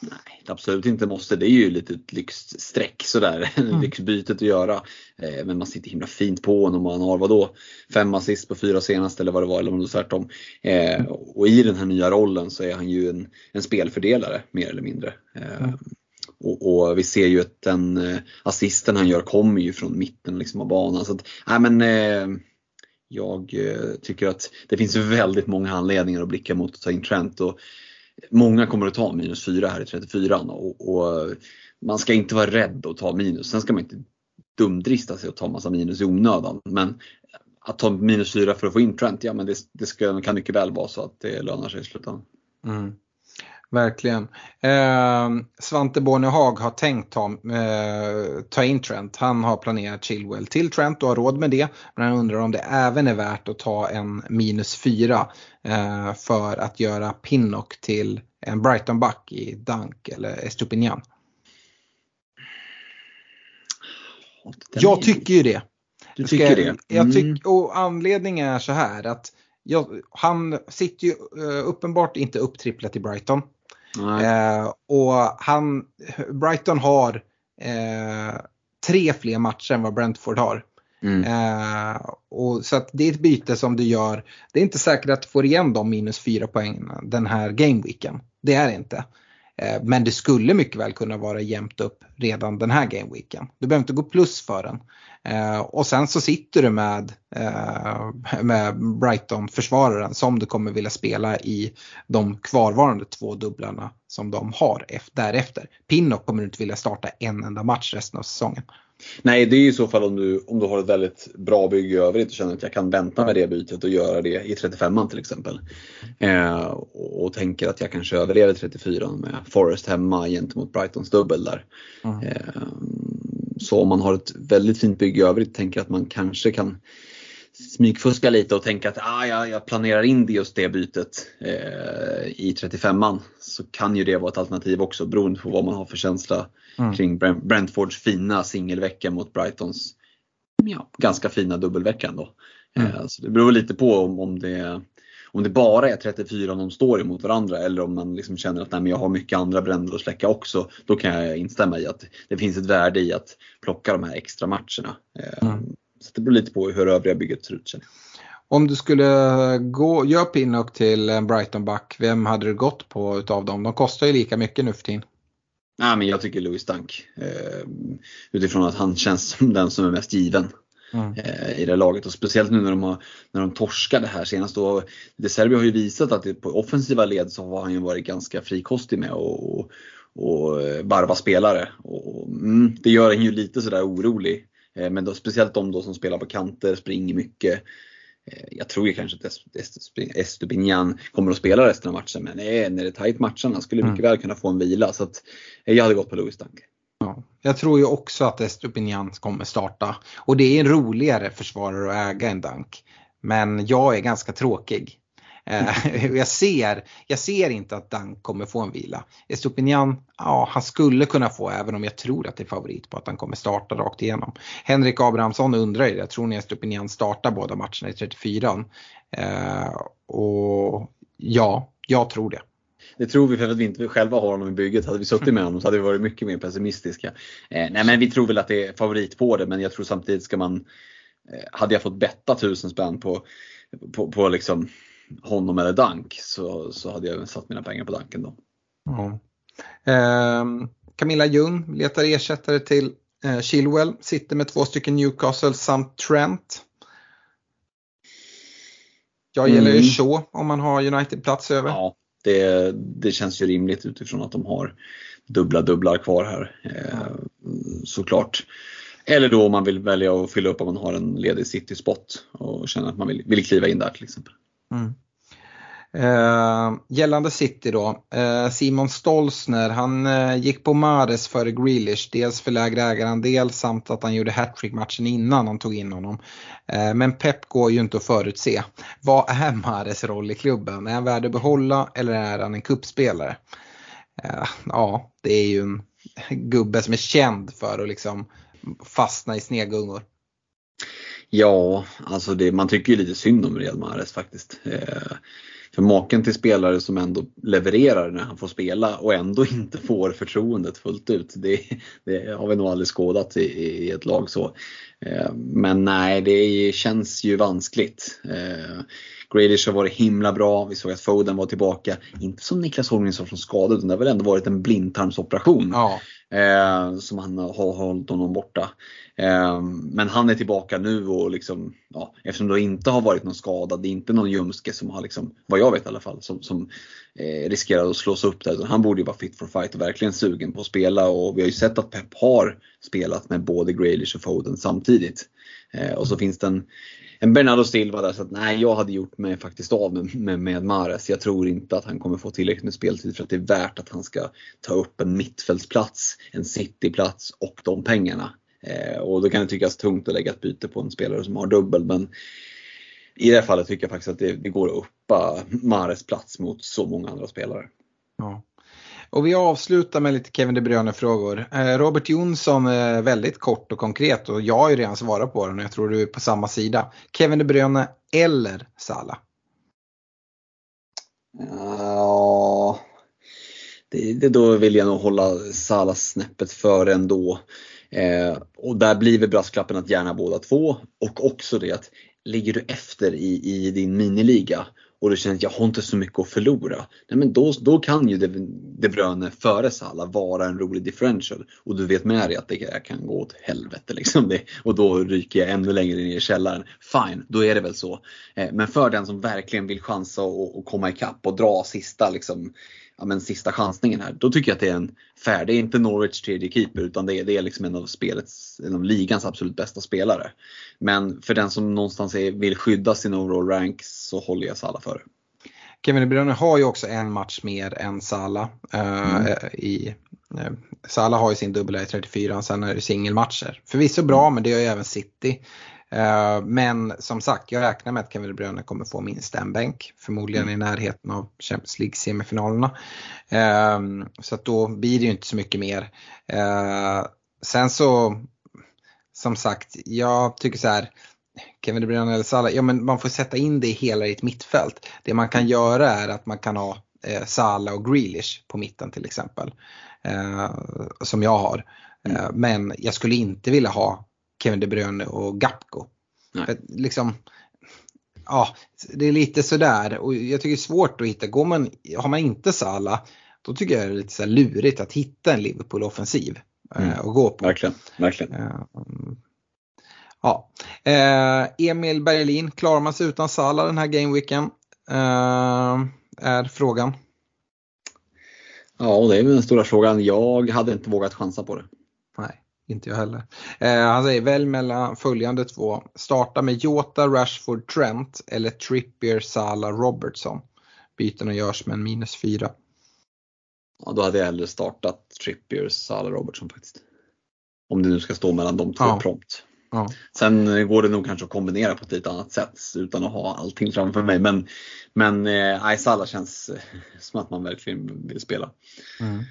Nej, absolut inte måste. Det är ju lite ett lyxstreck sådär, <laughs> mm. lyxbytet att göra. Eh, men man sitter himla fint på honom och han har vadå, fem assist på fyra senaste eller vad det var, eller om det var tvärtom. Eh, och i den här nya rollen så är han ju en, en spelfördelare mer eller mindre. Eh, mm. Och, och, vi ser ju att den assisten han gör kommer ju från mitten liksom, av banan. Så att, nej, men, eh, jag tycker att det finns väldigt många anledningar att blicka mot att ta in Trent. Och, Många kommer att ta minus 4 här i 34 och, och man ska inte vara rädd att ta minus. Sen ska man inte dumdrista sig och ta massa minus i onödan. Men att ta minus 4 för att få in Trent, ja men det, det ska, kan mycket väl vara så att det lönar sig i slutändan. Mm.
Verkligen. Eh, Svante Bornehag har tänkt ta, eh, ta in Trent. Han har planerat Chilwell till Trent och har råd med det. Men han undrar om det även är värt att ta en minus 4 eh, för att göra Pinnock till en Brighton-back i Dunk eller Estupinian. Jag tycker ju det.
Du tycker det?
Mm. Jag tyck, och anledningen är så här att jag, han sitter ju uh, uppenbart inte upptripplat i Brighton. Eh, och han, Brighton har eh, tre fler matcher än vad Brentford har. Mm. Eh, och så att det är ett byte som du gör. Det är inte säkert att du får igen de minus fyra poängen den här gameweeken. Det är det inte. Eh, men det skulle mycket väl kunna vara jämnt upp redan den här gameweeken. Du behöver inte gå plus för den. Eh, och sen så sitter du med, eh, med Brighton-försvararen som du kommer vilja spela i de kvarvarande två dubblarna som de har därefter. Pinnock kommer du inte vilja starta en enda match resten av säsongen.
Nej, det är i så fall om du, om du har ett väldigt bra bygge i övrigt och känner att jag kan vänta med det bytet och göra det i 35an till exempel. Eh, och, och, tänker att jag kanske överlever 34 med Forest hemma gentemot Brightons dubbel där. Mm. Eh, så om man har ett väldigt fint bygge i övrigt tänker att man kanske kan smygfuska lite och tänka att ah, jag, jag planerar in det just det bytet eh, i 35an så kan ju det vara ett alternativ också beroende på vad man har för känsla mm. kring Brentfords fina singelvecka mot Brightons ja, ganska fina dubbelvecka ändå. Mm. Eh, så det beror lite på om, om, det, om det bara är 34 de står emot varandra eller om man liksom känner att nej, men jag har mycket andra bränder att släcka också. Då kan jag instämma i att det finns ett värde i att plocka de här extra matcherna. Eh, mm. Så det beror lite på hur övriga bygget ser ut.
Om du skulle gå, göra Pinnock till en Brighton-back, vem hade du gått på utav dem? De kostar ju lika mycket nu för tiden.
Nej, men jag tycker Louis Dunk. Eh, utifrån att han känns som den som är mest given. Mm. Eh, i det laget och speciellt nu när de, har, när de torskade här senast. Då, De Serbia har ju visat att det, på offensiva led så har han ju varit ganska frikostig med och, och, och varva spelare. Och, mm, det gör en ju lite sådär orolig. Eh, men då, speciellt de då som spelar på kanter, springer mycket. Eh, jag tror ju kanske att Estupinian kommer att spela resten av matchen men när det är tajt matcherna skulle mycket mm. väl kunna få en vila. Så att eh, jag hade gått på Louis Dunk.
Jag tror ju också att Estupinian kommer starta. Och det är en roligare försvarare att äga än Dunk. Men jag är ganska tråkig. Eh, <laughs> jag, ser, jag ser inte att Dunk kommer få en vila. Estupinian, ja han skulle kunna få även om jag tror att det är favorit på att han kommer starta rakt igenom. Henrik Abrahamsson undrar ju det, tror ni Estupinian startar båda matcherna i 34 eh, Och ja, jag tror det.
Det tror vi för att vi inte själva har honom i bygget. Hade vi suttit med honom så hade vi varit mycket mer pessimistiska. Eh, nej men vi tror väl att det är favorit på det men jag tror samtidigt ska man eh, Hade jag fått betta tusen spänn på, på, på liksom honom eller Dank så, så hade jag satt mina pengar på Danken då.
Mm. Eh, Camilla Ljung letar ersättare till eh, Chilwell, sitter med två stycken Newcastle samt Trent. Jag gillar mm. ju så om man har United-plats över.
Ja, det, det känns ju rimligt utifrån att de har dubbla dubblar kvar här. Eh, såklart. Eller då om man vill välja att fylla upp om man har en ledig city-spot och känner att man vill, vill kliva in där till exempel. Mm.
Eh, gällande City då, eh, Simon Stolsner han eh, gick på Mares före Grealish, dels för lägre ägarandel samt att han gjorde hattrick matchen innan han tog in honom. Eh, men Pep går ju inte att förutse. Vad är Mares roll i klubben? Är han värd att behålla eller är han en kuppspelare? Eh, ja, det är ju en gubbe som är känd för att liksom fastna i snegungor.
Ja, alltså det, man tycker ju lite synd om Real Mahrez faktiskt. Eh, för maken till spelare som ändå levererar när han får spela och ändå inte får förtroendet fullt ut. Det, det har vi nog aldrig skådat i, i ett lag så. Eh, men nej, det känns ju vanskligt. Eh, Grealish har varit himla bra. Vi såg att Foden var tillbaka. Inte som Niklas Holmgren från skada utan det har väl ändå varit en blindtarmsoperation. Ja. Eh, som han har hållit honom borta. Eh, men han är tillbaka nu och liksom, ja, eftersom det inte har varit någon skada, det är inte någon ljumske som har, liksom, vad jag vet i alla fall, som, som eh, riskerar att slås upp där. Han borde ju vara fit for fight och verkligen sugen på att spela och vi har ju sett att Pep har spelat med både Grealish och Foden samtidigt. Eh, och så finns det en Bernardo Silva där så att nej, jag hade gjort mig faktiskt av med, med, med Mares. Jag tror inte att han kommer få tillräckligt med speltid för att det är värt att han ska ta upp en mittfältsplats, en cityplats och de pengarna. Eh, och då kan det tyckas tungt att lägga ett byte på en spelare som har dubbel men i det här fallet tycker jag faktiskt att det, det går att uppa Mares plats mot så många andra spelare.
Ja. Och vi avslutar med lite Kevin De Bruyne-frågor. Eh, Robert Jonsson är väldigt kort och konkret och jag har ju redan svarat på den och jag tror du är på samma sida. Kevin De Bruyne eller Salah?
Ja, det, det, då vill jag nog hålla Salah snäppet före ändå. Eh, och där blir väl brasklappen att gärna båda två och också det att ligger du efter i, i din miniliga och du känner att jag har inte så mycket att förlora. Nej, men då, då kan ju De, Bruyne före Salah vara en rolig differential och du vet med dig att det kan gå åt helvete. Liksom det, och då ryker jag ännu längre ner i källaren. Fine, då är det väl så. Eh, men för den som verkligen vill chansa och, och komma ikapp och dra sista liksom, ja, men sista chansningen här. Då tycker jag att det är en fair. Det är inte Norwich tredje keeper utan det är, det är liksom en av spelets, en av ligans absolut bästa spelare. Men för den som någonstans är, vill skydda sin overall rank så håller jag Salah före.
Kevin De Bruyne har ju också en match mer än Salah. Uh, mm. i, uh, Salah har ju sin dubbel i 34, sen är det singelmatcher. Förvisso bra, mm. men det gör ju även City. Uh, men som sagt, jag räknar med att Kevin De Bruyne kommer få minst en bänk. Förmodligen mm. i närheten av Champions League-semifinalerna. Uh, så att då blir det ju inte så mycket mer. Uh, sen så, som sagt, jag tycker så här. Kevin De Bruyne eller Salah, ja men man får sätta in det i hela ditt mittfält. Det man kan göra är att man kan ha eh, Salah och Grealish på mitten till exempel. som jag har. Mm. men jag skulle inte vilja ha Kevin De Bruyne och Gapko. För, liksom, ja, det är lite sådär och jag tycker det är svårt att hitta. Går man, har man inte Sala då tycker jag det är lite så lurigt att hitta en Liverpool-offensiv eh, mm. och gå på.
Verkligen, verkligen.
Uh, ja. Uh, Emil Berlin, klarar man sig utan Sala den här gameweeken? Är frågan.
Ja, det är den stora frågan. Jag hade inte vågat chansa på det.
Inte jag heller. Eh, han säger välj mellan följande två. Starta med Jota, Rashford, Trent eller Trippier, Salah, Robertson. Bytena görs med en minus fyra.
Ja, då hade jag hellre startat Trippier, Salah, Robertson faktiskt. Om det nu ska stå mellan de två ja. prompt. Ja. Sen går det nog kanske att kombinera på ett lite annat sätt utan att ha allting framför mig. Men, men eh, Salah känns <laughs> som att man verkligen vill spela.
Mm.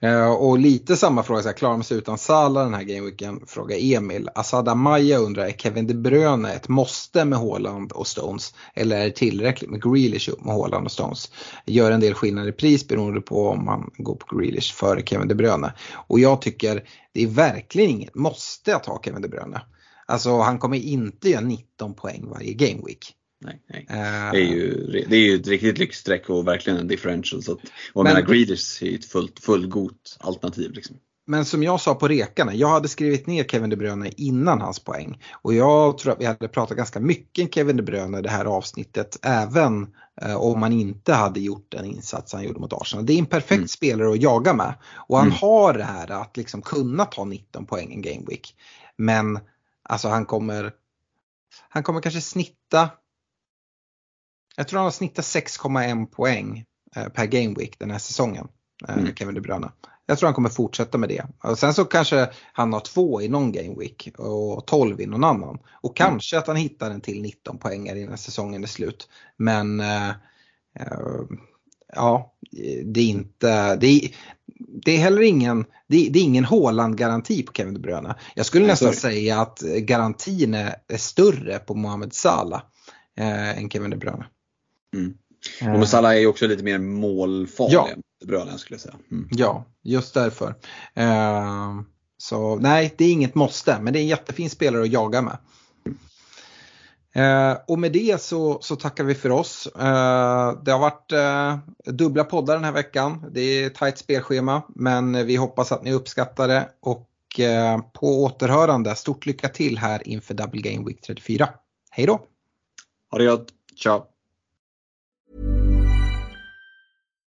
Eh, och lite samma fråga, så här, klarar man sig utan Salah den här gameweeken? frågar Emil. Asada Maya undrar, är Kevin De Bruyne ett måste med Haaland och Stones? Eller är det tillräckligt med Grealish med Haaland och Stones? Gör en del skillnad i pris beroende på om man går på Grealish före Kevin De Bruyne. Och jag tycker det är verkligen inget måste att ha Kevin De Bruyne. Alltså han kommer inte göra 19 poäng varje gameweek.
Nej, nej. Uh, det, är ju, det är ju ett riktigt lyxstreck och verkligen en differential. Så att, och men, jag menar Greeders är ju ett fullt, fullgott alternativ. Liksom.
Men som jag sa på rekarna, jag hade skrivit ner Kevin De Bruyne innan hans poäng. Och jag tror att vi hade pratat ganska mycket Kevin De Bruyne i det här avsnittet. Även eh, om man inte hade gjort den insats han gjorde mot Arsenal. Det är en perfekt mm. spelare att jaga med. Och han mm. har det här att liksom kunna ta 19 poäng en game week. Men alltså han kommer, han kommer kanske snitta jag tror han har snittat 6,1 poäng eh, per game week den här säsongen. Eh, mm. Kevin De Bruyne. Jag tror han kommer fortsätta med det. Och sen så kanske han har två i någon game week och 12 i någon annan. Och mm. kanske mm. att han hittar en till 19 poängare innan säsongen är slut. Men äh, ja, det är inte, det är, det är heller ingen, det är, det är ingen Haaland-garanti på Kevin De Bruyne. Jag skulle nästan säga att garantin är, är större på Mohamed Salah äh, än Kevin De Bruyne.
Mm. Och eh. Salah är ju också lite mer målfarlig ja. än Bruyne skulle jag säga. Mm.
Ja, just därför. Uh, så nej, det är inget måste, men det är en jättefin spelare att jaga med. Uh, och med det så, så tackar vi för oss. Uh, det har varit dubbla poddar den här veckan. Det är ett tajt spelschema men vi hoppas att ni uppskattar det och på återhörande. Stort lycka till här inför Double Game Week 34. Hej då!
Ha det gott! Ciao!